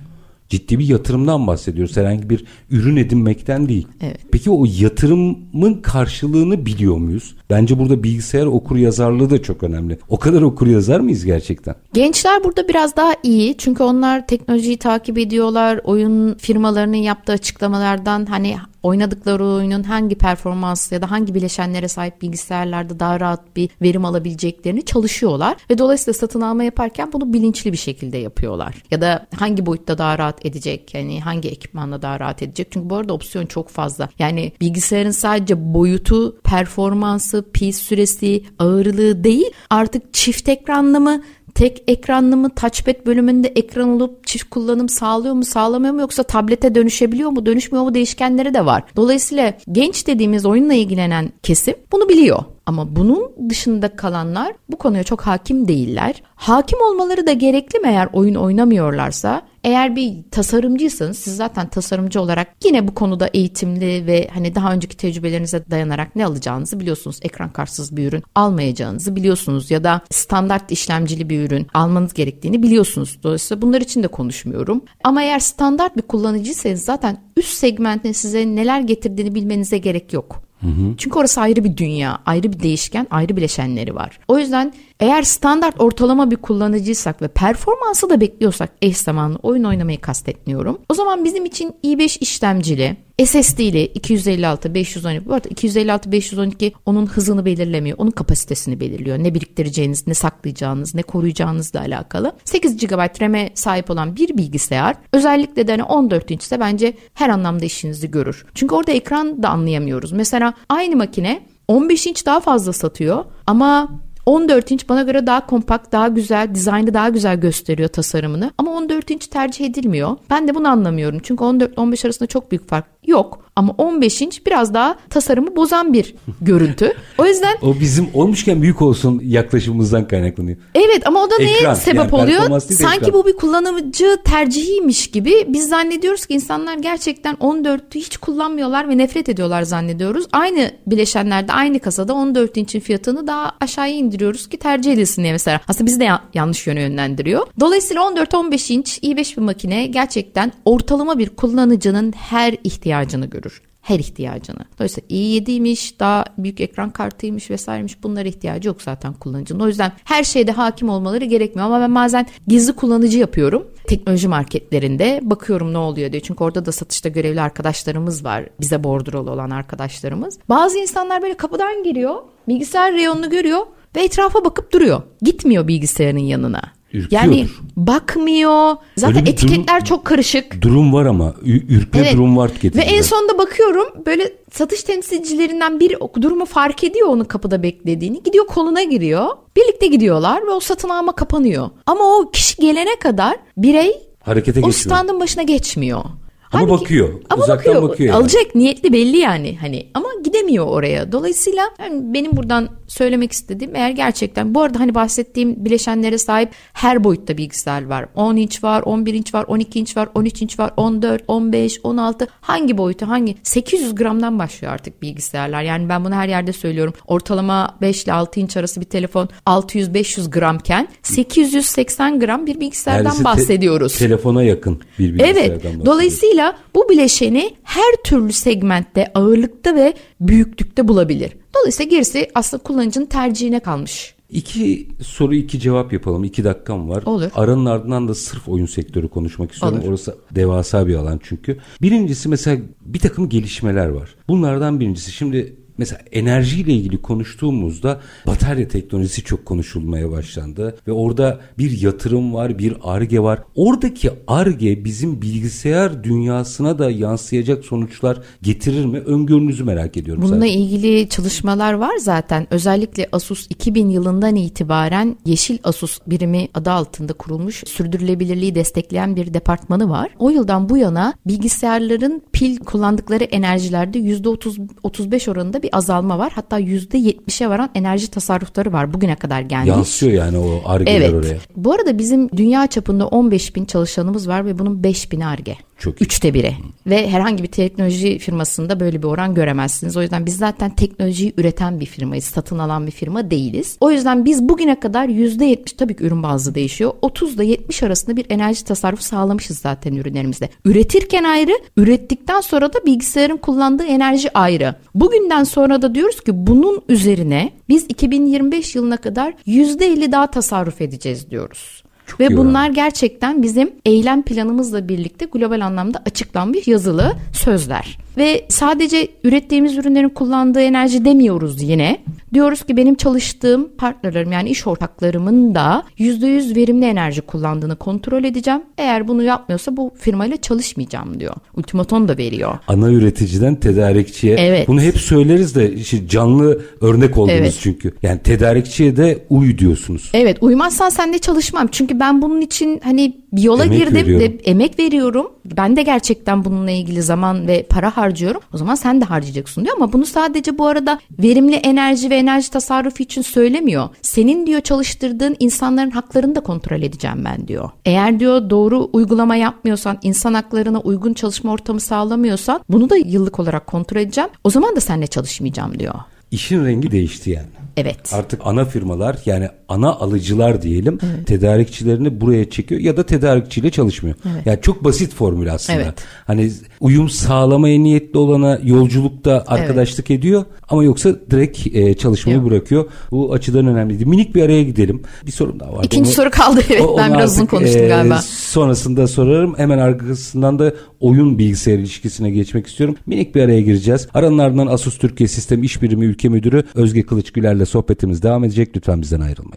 ciddi bir yatırımdan bahsediyoruz. Herhangi bir ürün edinmekten değil. Evet. Peki o yatırımın karşılığını biliyor muyuz? Bence burada bilgisayar okur yazarlığı da çok önemli. O kadar okur yazar mıyız gerçekten? Gençler burada biraz daha iyi. Çünkü onlar teknolojiyi takip ediyorlar. Oyun firmalarının yaptığı açıklamalardan hani oynadıkları oyunun hangi performans ya da hangi bileşenlere sahip bilgisayarlarda daha rahat bir verim alabileceklerini çalışıyorlar ve dolayısıyla satın alma yaparken bunu bilinçli bir şekilde yapıyorlar. Ya da hangi boyutta daha rahat edecek yani hangi ekipmanla daha rahat edecek. Çünkü bu arada opsiyon çok fazla. Yani bilgisayarın sadece boyutu, performansı, pil süresi, ağırlığı değil artık çift ekranlı mı tek ekranlı mı touchpad bölümünde ekran olup çift kullanım sağlıyor mu sağlamıyor mu yoksa tablete dönüşebiliyor mu dönüşmüyor mu değişkenleri de var. Dolayısıyla genç dediğimiz oyunla ilgilenen kesim bunu biliyor. Ama bunun dışında kalanlar bu konuya çok hakim değiller. Hakim olmaları da gerekli mi eğer oyun oynamıyorlarsa? Eğer bir tasarımcıysanız siz zaten tasarımcı olarak yine bu konuda eğitimli ve hani daha önceki tecrübelerinize dayanarak ne alacağınızı biliyorsunuz. Ekran kartsız bir ürün almayacağınızı biliyorsunuz ya da standart işlemcili bir ürün almanız gerektiğini biliyorsunuz. Dolayısıyla bunlar için de konuşmuyorum. Ama eğer standart bir kullanıcıysanız zaten üst segmentin size neler getirdiğini bilmenize gerek yok. Hı hı. Çünkü orası ayrı bir dünya, ayrı bir değişken, ayrı bileşenleri var. O yüzden eğer standart ortalama bir kullanıcıysak ve performansı da bekliyorsak eş zamanlı oyun oynamayı kastetmiyorum. O zaman bizim için i5 işlemcili, SSD'li 256 512 bu arada 256 512 onun hızını belirlemiyor. Onun kapasitesini belirliyor. Ne biriktireceğiniz, ne saklayacağınız, ne koruyacağınızla alakalı. 8 GB RAM'e sahip olan bir bilgisayar özellikle de hani 14 inç ise bence her anlamda işinizi görür. Çünkü orada ekran da anlayamıyoruz. Mesela aynı makine 15 inç daha fazla satıyor ama 14 inç bana göre daha kompakt, daha güzel, dizaynı daha güzel gösteriyor tasarımını. Ama 14 inç tercih edilmiyor. Ben de bunu anlamıyorum. Çünkü 14-15 arasında çok büyük fark yok. Ama 15 inç biraz daha tasarımı bozan bir görüntü. O yüzden... o bizim olmuşken büyük olsun yaklaşımımızdan kaynaklanıyor. Evet ama o da ekran, neye sebep yani oluyor? Sanki ekran. bu bir kullanıcı tercihiymiş gibi biz zannediyoruz ki insanlar gerçekten 14'ü hiç kullanmıyorlar ve nefret ediyorlar zannediyoruz. Aynı bileşenlerde aynı kasada 14 inçin fiyatını daha aşağıya indiriyoruz ki tercih edilsin diye mesela. Aslında bizi de ya- yanlış yöne yönlendiriyor. Dolayısıyla 14-15 inç i5 bir makine gerçekten ortalama bir kullanıcının her ihtiyacını görür her ihtiyacını. Dolayısıyla i7'ymiş, daha büyük ekran kartıymış vesairemiş bunlara ihtiyacı yok zaten kullanıcının. O yüzden her şeyde hakim olmaları gerekmiyor ama ben bazen gizli kullanıcı yapıyorum. Teknoloji marketlerinde bakıyorum ne oluyor diye. Çünkü orada da satışta görevli arkadaşlarımız var. Bize bordrolu olan arkadaşlarımız. Bazı insanlar böyle kapıdan giriyor, bilgisayar reyonunu görüyor ve etrafa bakıp duruyor. Gitmiyor bilgisayarın yanına. Ürküyordur. Yani bakmıyor. Zaten etiketler durum, çok karışık. Durum var ama ürkme evet. durum var tüketimde. Ve en sonunda bakıyorum böyle satış temsilcilerinden biri durumu fark ediyor onun kapıda beklediğini. Gidiyor koluna giriyor. Birlikte gidiyorlar ve o satın alma kapanıyor. Ama o kişi gelene kadar birey Harekete o geçiyor. standın başına geçmiyor. Ama Halbuki, bakıyor. Ama Uzaktan bakıyor. bakıyor yani. Alacak niyetli belli yani hani ama gidemiyor oraya. Dolayısıyla yani benim buradan söylemek istediğim eğer gerçekten bu arada hani bahsettiğim bileşenlere sahip her boyutta bilgisayar var. 10 inç var, 11 inç var, 12 inç var, 13 inç var, 14, 15, 16 hangi boyutu hangi 800 gramdan başlıyor artık bilgisayarlar. Yani ben bunu her yerde söylüyorum. Ortalama 5 ile 6 inç arası bir telefon 600-500 gramken 880 gram bir bilgisayardan yani bahsediyoruz. Te- telefona yakın bir bilgisayardan Evet. Dolayısıyla bu bileşeni her türlü segmentte ağırlıkta ve büyüklükte bulabilir. Dolayısıyla gerisi aslında kullanıcının tercihine kalmış. İki soru iki cevap yapalım. İki dakikam var. Olur. Aranın ardından da sırf oyun sektörü konuşmak istiyorum. Olur. Orası devasa bir alan çünkü. Birincisi mesela bir takım gelişmeler var. Bunlardan birincisi şimdi Mesela enerjiyle ilgili konuştuğumuzda batarya teknolojisi çok konuşulmaya başlandı ve orada bir yatırım var, bir arge var. Oradaki arge bizim bilgisayar dünyasına da yansıyacak sonuçlar getirir mi? Öngörünüzü merak ediyorum. Bununla zaten. ilgili çalışmalar var zaten. Özellikle Asus 2000 yılından itibaren Yeşil Asus birimi adı altında kurulmuş sürdürülebilirliği destekleyen bir departmanı var. O yıldan bu yana bilgisayarların pil kullandıkları enerjilerde %30 35 oranında bir bir azalma var. Hatta %70'e varan enerji tasarrufları var bugüne kadar gelmiş. Yansıyor yani o argeler evet. oraya. Bu arada bizim dünya çapında 15 bin çalışanımız var ve bunun 5 bin arge. Çok Üçte biri. Ve herhangi bir teknoloji firmasında böyle bir oran göremezsiniz. O yüzden biz zaten teknolojiyi üreten bir firmayız. Satın alan bir firma değiliz. O yüzden biz bugüne kadar %70 tabii ki ürün bazlı değişiyor. 30 ile 70 arasında bir enerji tasarrufu sağlamışız zaten ürünlerimizde. Üretirken ayrı, ürettikten sonra da bilgisayarın kullandığı enerji ayrı. Bugünden sonra da diyoruz ki bunun üzerine biz 2025 yılına kadar %50 daha tasarruf edeceğiz diyoruz. Çok Ve bunlar yani. gerçekten bizim eylem planımızla birlikte global anlamda açıklanmış yazılı sözler. Ve sadece ürettiğimiz ürünlerin kullandığı enerji demiyoruz yine. Diyoruz ki benim çalıştığım partnerlerim yani iş ortaklarımın da %100 verimli enerji kullandığını kontrol edeceğim. Eğer bunu yapmıyorsa bu firmayla çalışmayacağım diyor. Ultimatom da veriyor. Ana üreticiden tedarikçiye. Evet. Bunu hep söyleriz de işte canlı örnek oldunuz evet. çünkü. Yani tedarikçiye de uy diyorsunuz. Evet uymazsan sen de çalışmam. Çünkü ben bunun için hani bir yola Emek girdim veriyorum. ve emek veriyorum. Ben de gerçekten bununla ilgili zaman ve para harcıyorum. O zaman sen de harcayacaksın diyor ama bunu sadece bu arada verimli enerji ve enerji tasarrufu için söylemiyor. Senin diyor çalıştırdığın insanların haklarını da kontrol edeceğim ben diyor. Eğer diyor doğru uygulama yapmıyorsan, insan haklarına uygun çalışma ortamı sağlamıyorsan bunu da yıllık olarak kontrol edeceğim. O zaman da seninle çalışmayacağım diyor. İşin rengi değişti yani. Evet. Artık ana firmalar yani ana alıcılar diyelim tedarikçilerini buraya çekiyor ya da tedarikçiyle çalışmıyor. Yani çok basit formül aslında. Evet. Hani uyum sağlamaya niyetli olana yolculukta arkadaşlık ediyor ama yoksa direkt e, çalışmayı Yok. bırakıyor. Bu açıdan önemliydi. Minik bir araya gidelim. Bir sorun daha var. İkinci soru kaldı evet. O- ben biraz uzun konuştum e, galiba. Sonrasında sorarım. Hemen arkasından da oyun bilgisayar ilişkisine geçmek istiyorum. Minik bir araya gireceğiz. Aranın ardından Asus Türkiye Sistem İş Birimi Ülke Müdürü Özge Kılıç Güler'le sohbetimiz devam edecek. Lütfen bizden ayrılmayın.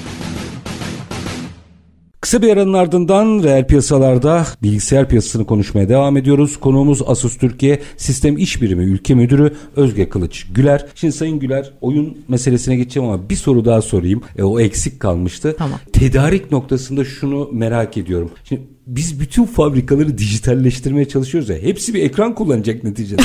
Kısa bir aranın ardından reel piyasalarda bilgisayar piyasasını konuşmaya devam ediyoruz. Konuğumuz Asus Türkiye Sistem İş Birimi Ülke Müdürü Özge Kılıç Güler. Şimdi Sayın Güler oyun meselesine geçeceğim ama bir soru daha sorayım. E, o eksik kalmıştı. Tamam. Tedarik noktasında şunu merak ediyorum. Şimdi biz bütün fabrikaları dijitalleştirmeye çalışıyoruz ya. Hepsi bir ekran kullanacak neticede.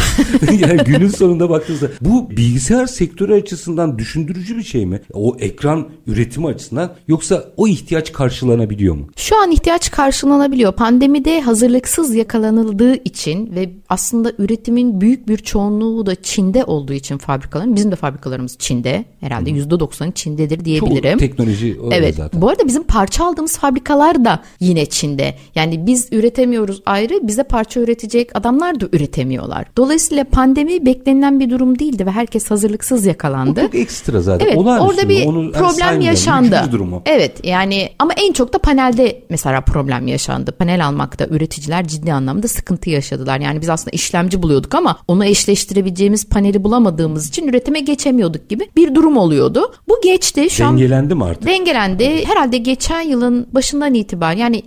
yani günün sonunda baktığınızda bu bilgisayar sektörü açısından düşündürücü bir şey mi? O ekran üretimi açısından yoksa o ihtiyaç karşılanabiliyor mu? Şu an ihtiyaç karşılanabiliyor. Pandemide hazırlıksız yakalanıldığı için ve aslında üretimin büyük bir çoğunluğu da Çin'de olduğu için fabrikaların, bizim de fabrikalarımız Çin'de. Herhalde %90'ı Çin'dedir diyebilirim. Çoğu teknoloji Evet. zaten. Bu arada bizim parça aldığımız fabrikalar da yine Çin'de. Yani biz üretemiyoruz ayrı, bize parça üretecek adamlar da üretemiyorlar. Dolayısıyla pandemi beklenilen bir durum değildi ve herkes hazırlıksız O yakalandı. çok ekstra zaten. Evet Olağanüstü orada bir Onu problem yaşandı. Durumu. Evet yani ama en çok da panelde mesela problem yaşandı. Panel almakta üreticiler ciddi anlamda sıkıntı yaşadılar. Yani biz aslında işlemci buluyorduk ama onu eşleştirebileceğimiz paneli bulamadığımız için üretime geçemiyorduk gibi bir durum oluyordu. Bu geçti. Şu an Dengelendi mi artık? Dengelendi. Herhalde geçen yılın başından itibaren yani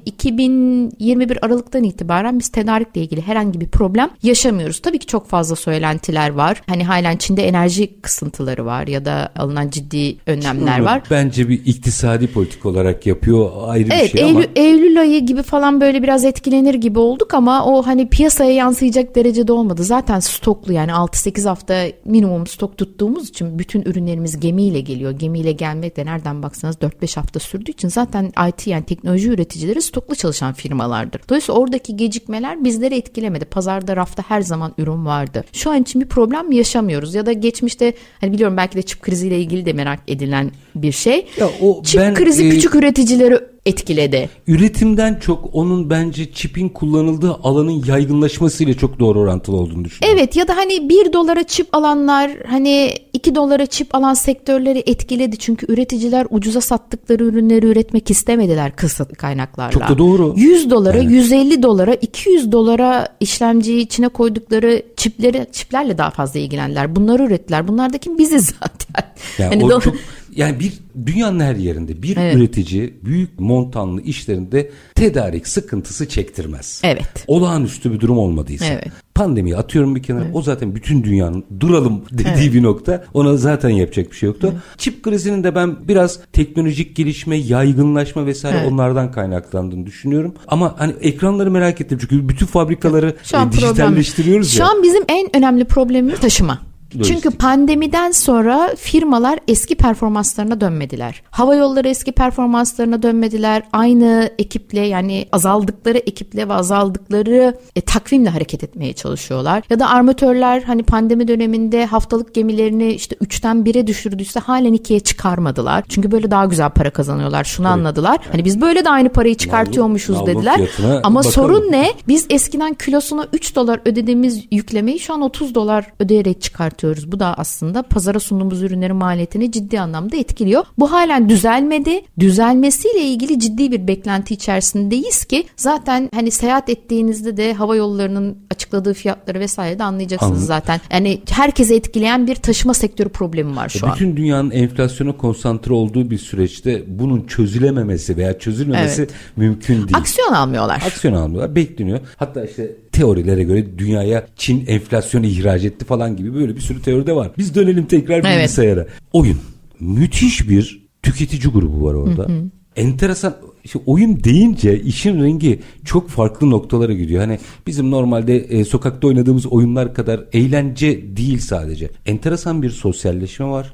2021 Aralık'tan itibaren biz tedarikle ilgili herhangi bir problem yaşamıyoruz. Tabii ki çok fazla söylentiler var. Hani halen Çin'de enerji kısıntıları var ya da alınan ciddi önlemler var. Bence bir iktisadi politik olarak yapıyor ayrı Evet bir şey ama Eylül, Eylül ayı gibi falan böyle biraz etkilenir gibi olduk ama o hani piyasaya yansıyacak derecede olmadı. Zaten stoklu yani 6-8 hafta minimum stok tuttuğumuz için bütün ürünlerimiz gemiyle geliyor. Gemiyle gelmek de nereden baksanız 4-5 hafta sürdüğü için zaten IT yani teknoloji üreticileri stoklu çalışan firmalardır. Dolayısıyla oradaki gecikmeler bizleri etkilemedi. Pazarda rafta her zaman ürün vardı. Şu an için bir problem yaşamıyoruz ya da geçmişte hani biliyorum belki de çip kriziyle ilgili de merak edilen bir şey. Ya o çip ben, krizi e, küçük üreticileri etkiledi. üretimden çok onun bence çipin kullanıldığı alanın yaygınlaşmasıyla çok doğru orantılı olduğunu düşünüyorum. Evet ya da hani 1 dolara çip alanlar hani 2 dolara çip alan sektörleri etkiledi. Çünkü üreticiler ucuza sattıkları ürünleri üretmek istemediler kısıtlı kaynaklarla. Çok da doğru. 100 dolara, 150 dolara, 200 dolara işlemciyi içine koydukları çipleri çiplerle daha fazla ilgilendiler. Bunları ürettiler. Bunlar da kim? Biziz zaten. Yani Hani o çok yani bir dünyanın her yerinde bir Evet. üretici büyük montanlı işlerinde tedarik sıkıntısı çektirmez. Evet. Olağanüstü bir durum olmadıysa. Evet. Pandemiyi atıyorum bir kenara. O zaten bütün dünyanın duralım dediği bir nokta. Ona zaten yapacak bir şey yoktu. Çip krizinin de ben biraz teknolojik gelişme, yaygınlaşma vesaire Evet. onlardan kaynaklandığını düşünüyorum. Ama hani ekranları merak ettim çünkü bütün fabrikaları e, dijitalleştiriyoruz problem. ya. Şu an bizim en önemli problemimiz taşıma. Lojistik. Çünkü pandemiden sonra firmalar eski performanslarına dönmediler. Hava yolları eski performanslarına dönmediler. Aynı ekiple yani azaldıkları ekiple ve azaldıkları e, takvimle hareket etmeye çalışıyorlar. Ya da armatörler hani pandemi döneminde haftalık gemilerini işte 3'ten 1'e düşürdüyse halen 2'ye çıkarmadılar. Çünkü böyle daha güzel para kazanıyorlar. Şunu anladılar. Hani biz böyle de aynı parayı çıkartıyormuşuz nalbur dediler. fiyatına Ama bakalım. sorun ne? Biz eskiden kilosuna 3 dolar ödediğimiz yüklemeyi şu an 30 dolar ödeyerek çıkartıyoruz. Çıkartıyoruz. Bu da aslında pazara sunduğumuz ürünlerin maliyetini ciddi anlamda etkiliyor. Bu halen düzelmedi. Düzelmesiyle ilgili ciddi bir beklenti içerisindeyiz ki zaten hani seyahat ettiğinizde de hava yollarının açıkladığı fiyatları vesaire de anlayacaksınız Anladım. zaten. Yani herkese etkileyen bir taşıma sektörü problemi var şu an. Bütün dünyanın enflasyona konsantre olduğu bir süreçte bunun çözülememesi veya çözülmemesi Evet. mümkün değil. Aksiyon almıyorlar. Aksiyon almıyorlar, bekleniyor. Hatta işte teorilere göre dünyaya Çin enflasyonu ihraç etti falan gibi böyle bir sürü teori de var. Biz dönelim tekrar Evet. bilgisayara. Oyun. Müthiş bir tüketici grubu var orada. Enteresan işte oyun deyince işin rengi çok farklı noktalara gidiyor. Hani bizim normalde e, sokakta oynadığımız oyunlar kadar eğlence değil sadece. Enteresan bir sosyalleşme var.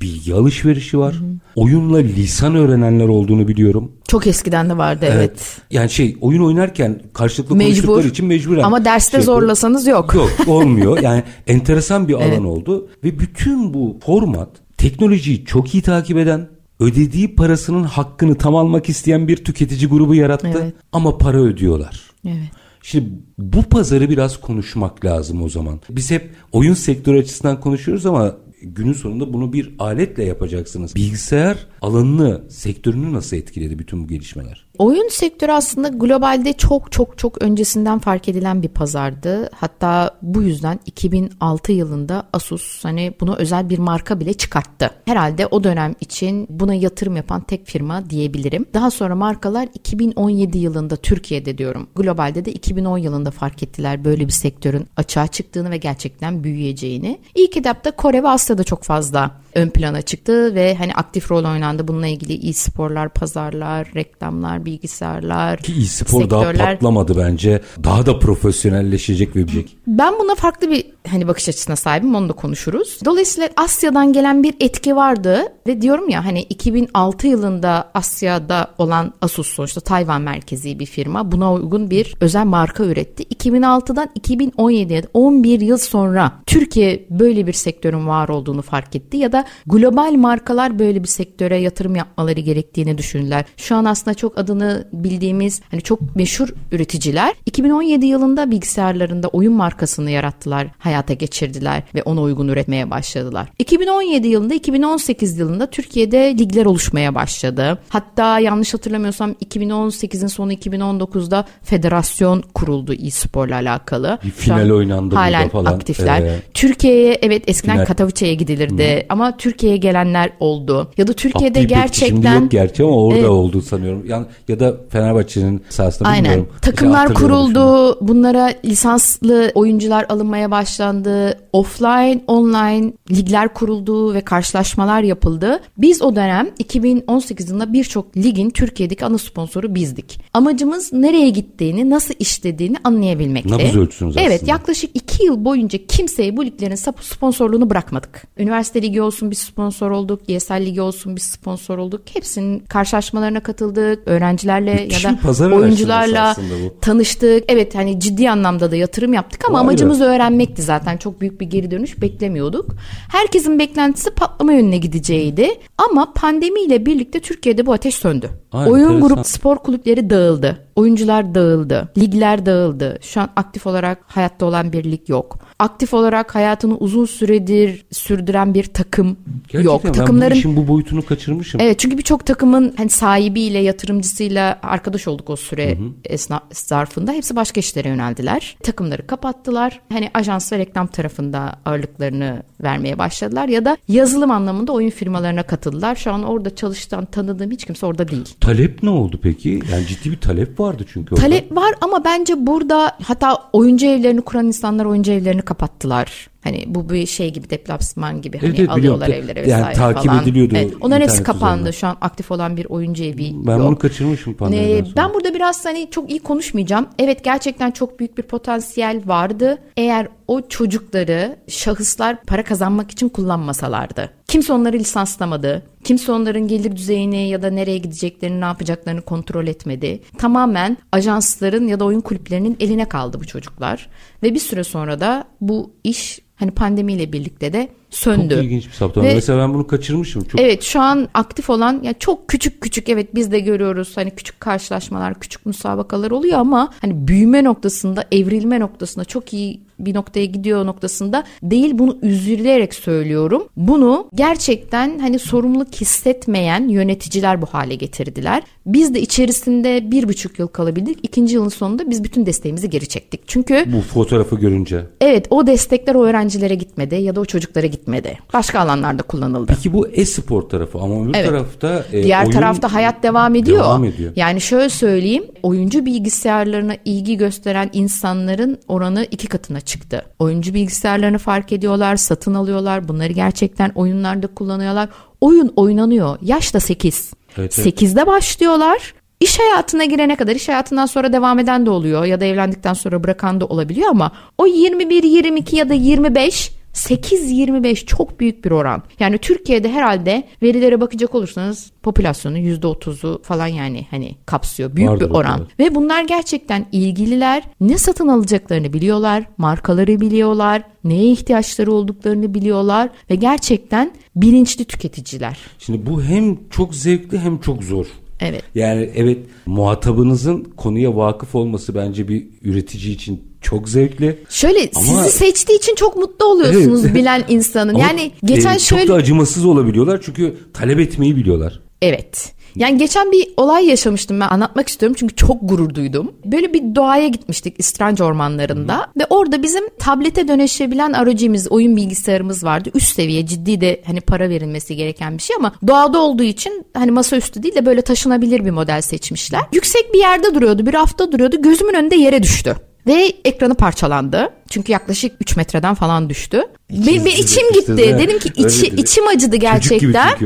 Bilgi alışverişi var. Oyunla lisan öğrenenler olduğunu biliyorum. Çok eskiden de vardı evet. Yani şey oyun oynarken karşılıklı Mecbur. konuştukları için mecburen. Ama derste şey zorlasanız yok. Yok olmuyor. Yani enteresan bir alan Evet. oldu. Ve bütün bu format teknolojiyi çok iyi takip eden ödediği parasının hakkını tam almak isteyen bir tüketici grubu yarattı. Evet. Ama para ödüyorlar. Evet. Şimdi bu pazarı biraz konuşmak lazım o zaman. Biz hep oyun sektörü açısından konuşuyoruz ama günün sonunda bunu bir aletle yapacaksınız. Bilgisayar alanını, sektörünü nasıl etkiledi bütün bu gelişmeler? Oyun sektörü aslında globalde çok çok çok öncesinden fark edilen bir pazardı. Hatta bu yüzden 2006 yılında Asus hani buna özel bir marka bile çıkarttı. Herhalde o dönem için buna yatırım yapan tek firma diyebilirim. Daha sonra markalar 2017 yılında Türkiye'de diyorum. Globalde de 2010 yılında fark ettiler böyle bir sektörün açığa çıktığını ve gerçekten büyüyeceğini. İlk etapta Kore ve Asya'da çok fazla ön plana çıktı ve hani aktif rol oynandı. Bununla ilgili e-sporlar, pazarlar, reklamlar, bilgisayarlar, Ki e-spor daha patlamadı bence. Daha da profesyonelleşecek ve büyüyecek. Ben buna farklı bir hani bakış açısına sahibim onu da konuşuruz. Dolayısıyla Asya'dan gelen bir etki vardı ve diyorum ya hani 2006 yılında Asya'da olan Asus sonuçta Tayvan merkezi bir firma buna uygun bir özel marka üretti. 2006'dan 2017'ye 11 yıl sonra Türkiye böyle bir sektörün var olduğunu fark etti ya da global markalar böyle bir sektöre yatırım yapmaları gerektiğini düşündüler. Şu an aslında çok adını bildiğimiz hani çok meşhur üreticiler 2017 yılında bilgisayarlarında oyun markasını yarattılar, hayata geçirdiler ve ona uygun üretmeye başladılar. 2017 yılında 2018 yılında Türkiye'de ligler oluşmaya başladı. Hatta yanlış hatırlamıyorsam 2018'in sonu 2019'da federasyon kuruldu e-sporla alakalı. Bir Şu final oynandı burada halen falan. aktifler. Ee, Türkiye'ye evet eskiden Final. Katowice'ye gidilirdi ama Türkiye'ye gelenler oldu. Ya da Türkiye'de Aktif bir- Şimdi gerçekten yok gerçi ama orada Evet. oldu sanıyorum. Yani, ya da Fenerbahçe'nin sahasında Aynen. bilmiyorum. Takımlar hatırlıyorum kuruldu. Bunlara lisanslı oyuncular alınmaya başlandı. Offline, online ligler kuruldu ve karşılaşmalar yapıldı. Biz o dönem 2018 yılında birçok ligin Türkiye'deki ana sponsoru bizdik. Amacımız nereye gittiğini, nasıl işlediğini anlayabilmekti. Nabız ölçüsünüz Evet, aslında. yaklaşık 2 yıl boyunca kimseye bu liglerin sponsorluğunu bırakmadık. Üniversite ligi olsun biz sponsor olduk, ESL ligi olsun biz sponsor olduk. Hepsinin karşılaşmalarına katıldık. Öğrencilerle Müthiş ya da oyuncularla tanıştık. Evet hani ciddi anlamda da yatırım yaptık ama Vay be. amacımız öğrenmekti zaten. Çok büyük bir geri dönüş beklemiyorduk. Herkesin beklentisi patlama yönüne gideceğiydi. Ama pandemiyle birlikte Türkiye'de bu ateş söndü. Aa, Oyun enteresan. grup spor kulüpleri dağıldı. Oyuncular dağıldı. Ligler dağıldı. Şu an aktif olarak hayatta olan bir lig yok. Aktif olarak hayatını uzun süredir sürdüren bir takım Gerçekten yok. ben Takımların bu işin bu boyutunu kaçırmışım. Evet çünkü birçok takımın hani sahibiyle yatırımcısıyla arkadaş olduk o süre esna zarfında. Hepsi başka işlere yöneldiler. Takımları kapattılar. Hani ajans ve reklam tarafında ağırlıklarını vermeye başladılar ya da yazılım anlamında oyun firmalarına katıldılar. Şu an orada çalışan tanıdığım hiç kimse orada değil. Talep ne oldu peki? Yani ciddi bir talep vardı çünkü orada. Talep var ama bence burada hatta oyuncu evlerini kuran insanlar oyuncu evlerini kapattılar. Hani bu bir şey gibi deplasman gibi hani Evet, evet, alıyorlar biliyorum. evlere Yani vesaire takip falan. ediliyordu Evet, onların hepsi kapandı. üzerinden. Şu an aktif olan bir oyuncu evi Ben yok. bunu kaçırmışım pandemiden Ee, sonra. ben burada biraz hani çok iyi konuşmayacağım. Evet gerçekten çok büyük bir potansiyel vardı. Eğer o çocukları şahıslar para kazanmak için kullanmasalardı. Kimse onları lisanslamadı. Kimse onların gelir düzeyini ya da nereye gideceklerini, ne yapacaklarını kontrol etmedi. Tamamen ajansların ya da oyun kulüplerinin eline kaldı bu çocuklar. Ve bir süre sonra da bu iş hani pandemiyle birlikte de söndü. Çok ilginç bir saptama. Ve- Mesela ben bunu kaçırmışım. Çok Evet şu an aktif olan ya çok küçük küçük evet biz de görüyoruz hani küçük karşılaşmalar küçük müsabakalar oluyor ama hani büyüme noktasında evrilme noktasında çok iyi bir noktaya gidiyor noktasında değil bunu üzülerek söylüyorum. Bunu gerçekten hani sorumluluk hissetmeyen yöneticiler bu hale getirdiler. Biz de içerisinde bir buçuk yıl kalabildik. İkinci yılın sonunda biz bütün desteğimizi geri çektik. Çünkü Bu fotoğrafı görünce. evet o destekler o öğrencilere gitmedi ya da o çocuklara gitmedi. Başka alanlarda kullanıldı. Peki bu e-spor tarafı ama öbür Evet. tarafta e, Diğer oyun tarafta hayat devam ediyor. Devam ediyor. Yani şöyle söyleyeyim, oyuncu bilgisayarlarına ilgi gösteren insanların oranı iki katına çıktı. Oyuncu bilgisayarlarını fark ediyorlar, satın alıyorlar, bunları gerçekten oyunlarda kullanıyorlar. Oyun oynanıyor. Yaş da 8. Evet, evet. 8'de başlıyorlar. İş hayatına girene kadar iş hayatından sonra devam eden de oluyor ya da evlendikten sonra bırakan da olabiliyor ama o 21, 22 ya da 25 8-25 çok büyük bir oran. Yani Türkiye'de herhalde verilere bakacak olursanız popülasyonun %30'u falan yani hani kapsıyor. Büyük Vardır bir oran. Ve bunlar gerçekten ilgililer. Ne satın alacaklarını biliyorlar. Markaları biliyorlar. Neye ihtiyaçları olduklarını biliyorlar. Ve gerçekten bilinçli tüketiciler. Şimdi bu hem çok zevkli hem çok zor. Evet. Yani evet muhatabınızın konuya vakıf olması bence bir üretici için çok zevkli. Şöyle Ama- sizi seçtiği için çok mutlu oluyorsunuz Evet. bilen insanın. Ama, yani geçen e, şöyle Çok da acımasız olabiliyorlar çünkü talep etmeyi biliyorlar. Evet. Yani geçen bir olay yaşamıştım ben anlatmak istiyorum çünkü çok gurur duydum. Böyle bir doğaya gitmiştik İstranç ormanlarında ve orada bizim tablete dönüşebilen aracımız, oyun bilgisayarımız vardı. Üst seviye ciddi de hani para verilmesi gereken bir şey ama doğada olduğu için hani masaüstü değil de böyle taşınabilir bir model seçmişler. Yüksek bir yerde duruyordu, bir hafta duruyordu. Gözümün önünde yere düştü. Ve ekranı parçalandı. Çünkü yaklaşık 3 metreden falan düştü. Ve İkisi de içim gitti. de Dedim ki içi, içim acıdı gerçekten.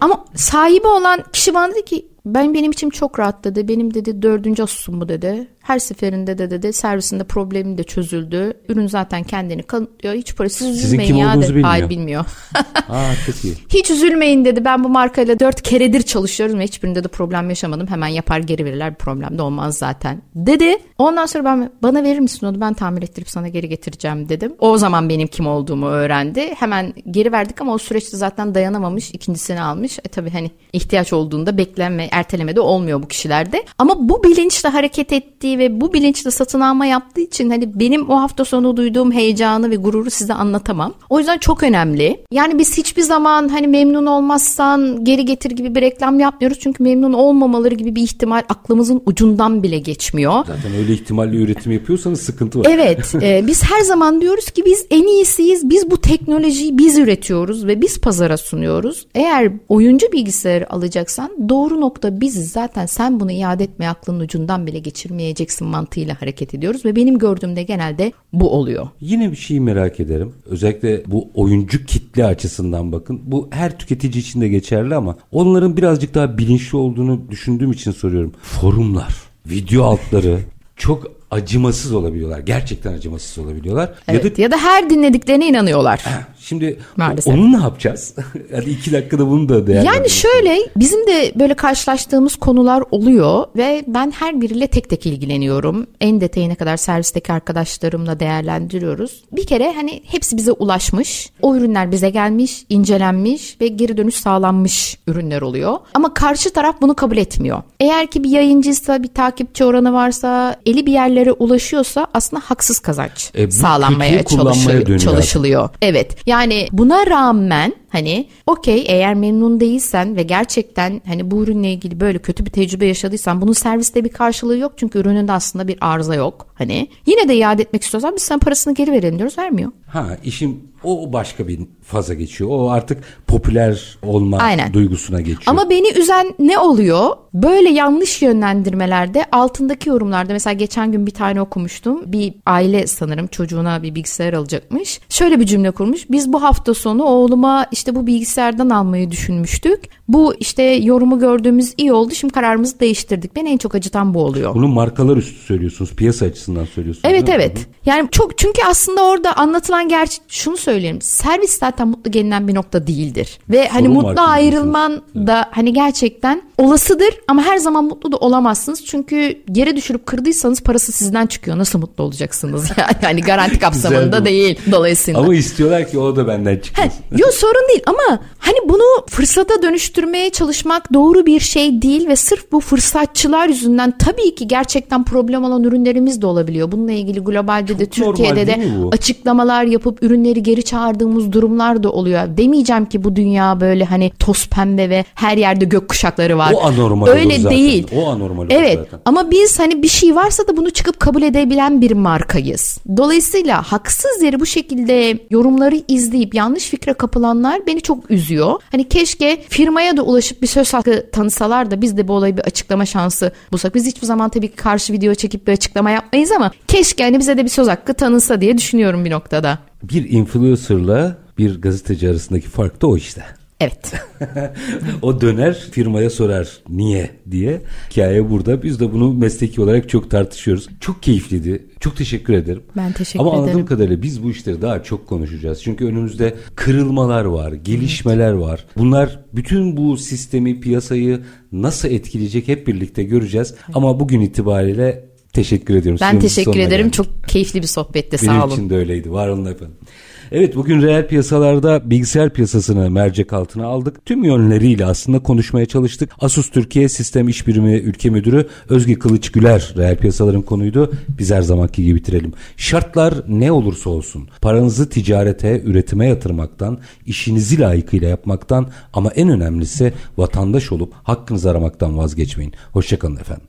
Ama sahibi olan kişi bana dedi ki ben benim içim çok rahat dedi. Benim dedi dördüncü asusum bu dedi. Her seferinde de dedi servisinde problemim de çözüldü. Ürün zaten kendini kanıtlıyor. Hiç para siz üzülmeyin kim ya dedi. bilmiyor. Hayır bilmiyor. Aa çok iyi. Hiç üzülmeyin dedi. Ben bu markayla dört keredir çalışıyorum ve hiçbirinde de problem yaşamadım. Hemen yapar geri verirler. Bir problem de olmaz zaten. Dedi. Ondan sonra ben bana verir misin onu? Ben tamir ettirip sana geri getireceğim dedim. O zaman benim kim olduğumu öğrendi. Hemen geri verdik ama o süreçte zaten dayanamamış. ikincisini almış. E tabii hani ihtiyaç olduğunda beklenme, erteleme de olmuyor bu kişilerde. Ama bu bilinçle hareket ettiği ve bu bilinçle satın alma yaptığı için hani benim o hafta sonu duyduğum heyecanı ve gururu size anlatamam. O yüzden çok önemli. Yani biz hiçbir zaman hani memnun olmazsan geri getir gibi bir reklam yapmıyoruz. Çünkü memnun olmamaları gibi bir ihtimal aklımızın ucundan bile geçmiyor. Zaten öyle ihtimalle üretim yapıyorsanız sıkıntı var. Evet, e, biz her zaman diyoruz ki biz en iyisiyiz. Biz bu teknolojiyi biz üretiyoruz ve biz pazara sunuyoruz. Eğer oyuncu bilgisayarı alacaksan doğru nokta biziz. Zaten sen bunu iade etmeye aklının ucundan bile geçirmeyeceksin mantığıyla hareket ediyoruz ve benim gördüğümde genelde bu oluyor. Yine bir şeyi merak ederim. Özellikle bu oyuncu kitle açısından bakın. Bu her tüketici için de geçerli ama onların birazcık daha bilinçli olduğunu düşündüğüm için soruyorum. Forumlar, video altları çok acımasız olabiliyorlar. Gerçekten acımasız olabiliyorlar. Evet. Ya da Ya da her dinlediklerine inanıyorlar. Şimdi Maalesef. onu ne yapacağız? Hadi iki dakikada bunu da değerlendirelim. Yani şöyle bizim de böyle karşılaştığımız konular oluyor ve ben her biriyle tek tek ilgileniyorum. En detayına kadar servisteki arkadaşlarımla değerlendiriyoruz. Bir kere hani hepsi bize ulaşmış. O ürünler bize gelmiş, incelenmiş ve geri dönüş sağlanmış ürünler oluyor. Ama karşı taraf bunu kabul etmiyor. Eğer ki bir yayıncıysa, bir takipçi oranı varsa, eli bir yerlere ulaşıyorsa aslında haksız kazanç E, sağlanmaya çalışıyor, çalışılıyor. Evet. Yani buna rağmen hani okey eğer memnun değilsen ve gerçekten hani bu ürünle ilgili böyle kötü bir tecrübe yaşadıysan bunun serviste bir karşılığı yok çünkü ürününde aslında bir arıza yok. Hani yine de iade etmek istiyorsan biz sana parasını geri verelim diyoruz vermiyor. Ha işin o başka bir faza geçiyor. O artık popüler olma Aynen. duygusuna geçiyor. Ama beni üzen ne oluyor? Böyle yanlış yönlendirmelerde altındaki yorumlarda mesela geçen gün bir tane okumuştum. Bir aile sanırım çocuğuna bir bilgisayar alacakmış. Şöyle bir cümle kurmuş. Biz bu hafta sonu oğluma işte bu bilgisayardan almayı düşünmüştük. Bu işte yorumu gördüğümüz iyi oldu. Şimdi kararımızı değiştirdik. Beni en çok acıtan bu oluyor. Bunu markalar üstü söylüyorsunuz. Piyasa açısından söylüyorsunuz. Evet evet. Yani çok çünkü aslında orada anlatılan gerçek şunu söyleyeyim. Servis zaten mutlu gelinen bir nokta değildir. Ve hani Sorun var mutlu ayrılman da hani gerçekten olasıdır ama her zaman mutlu da olamazsınız. Çünkü geri düşürüp kırdıysanız parası sizden çıkıyor. Nasıl mutlu olacaksınız? Yani hani garanti kapsamında değil dolayısıyla. Ama istiyorlar ki o da benden çıksın. Yok sorun değil ama Hani bunu fırsata dönüştürmeye çalışmak doğru bir şey değil ve sırf bu fırsatçılar yüzünden tabii ki gerçekten problem olan ürünlerimiz de olabiliyor. Bununla ilgili globalde de Türkiye'de de açıklamalar yapıp ürünleri geri çağırdığımız durumlar da oluyor. Demeyeceğim ki bu dünya böyle hani toz pembe ve her yerde gök kuşakları var. O anormal Öyle zaten. değil. O anormal Evet zaten. ama biz hani bir şey varsa da bunu çıkıp kabul edebilen bir markayız. Dolayısıyla haksız yere bu şekilde yorumları izleyip yanlış fikre kapılanlar beni çok üzüyor. Hani keşke firmaya da ulaşıp bir söz hakkı tanısalar da biz de bu olayı bir açıklama şansı bulsak. Biz hiçbir zaman tabii ki karşı video çekip bir açıklama yapmayız ama keşke hani bize de bir söz hakkı tanınsa diye düşünüyorum bir noktada. Bir influencer'la bir gazeteci arasındaki fark da o işte. Evet. o döner firmaya sorar niye diye. Hikaye burada. Biz de bunu mesleki olarak çok tartışıyoruz. Çok keyifliydi. Çok teşekkür ederim. Ben teşekkür Ama ederim. anladığım kadarıyla biz bu işleri daha çok konuşacağız. Çünkü önümüzde kırılmalar var, gelişmeler var. Bunlar bütün bu sistemi, piyasayı nasıl etkileyecek hep birlikte göreceğiz. Ama bugün itibariyle teşekkür ediyorum. Ben Süremizin teşekkür ederim. geldik. Çok keyifli bir sohbetti. Benim Sağ olun. için de öyleydi. Var olun efendim. Evet bugün reel piyasalarda bilgisayar piyasasını mercek altına aldık. Tüm yönleriyle aslında konuşmaya çalıştık. Asus Türkiye Sistem İş Birimi Ülke Müdürü Özge Kılıç Güler reel piyasaların konuydu. Biz her zamanki gibi bitirelim. Şartlar ne olursa olsun paranızı ticarete, üretime yatırmaktan, işinizi layıkıyla yapmaktan ama en önemlisi vatandaş olup hakkınızı aramaktan vazgeçmeyin. Hoşçakalın efendim.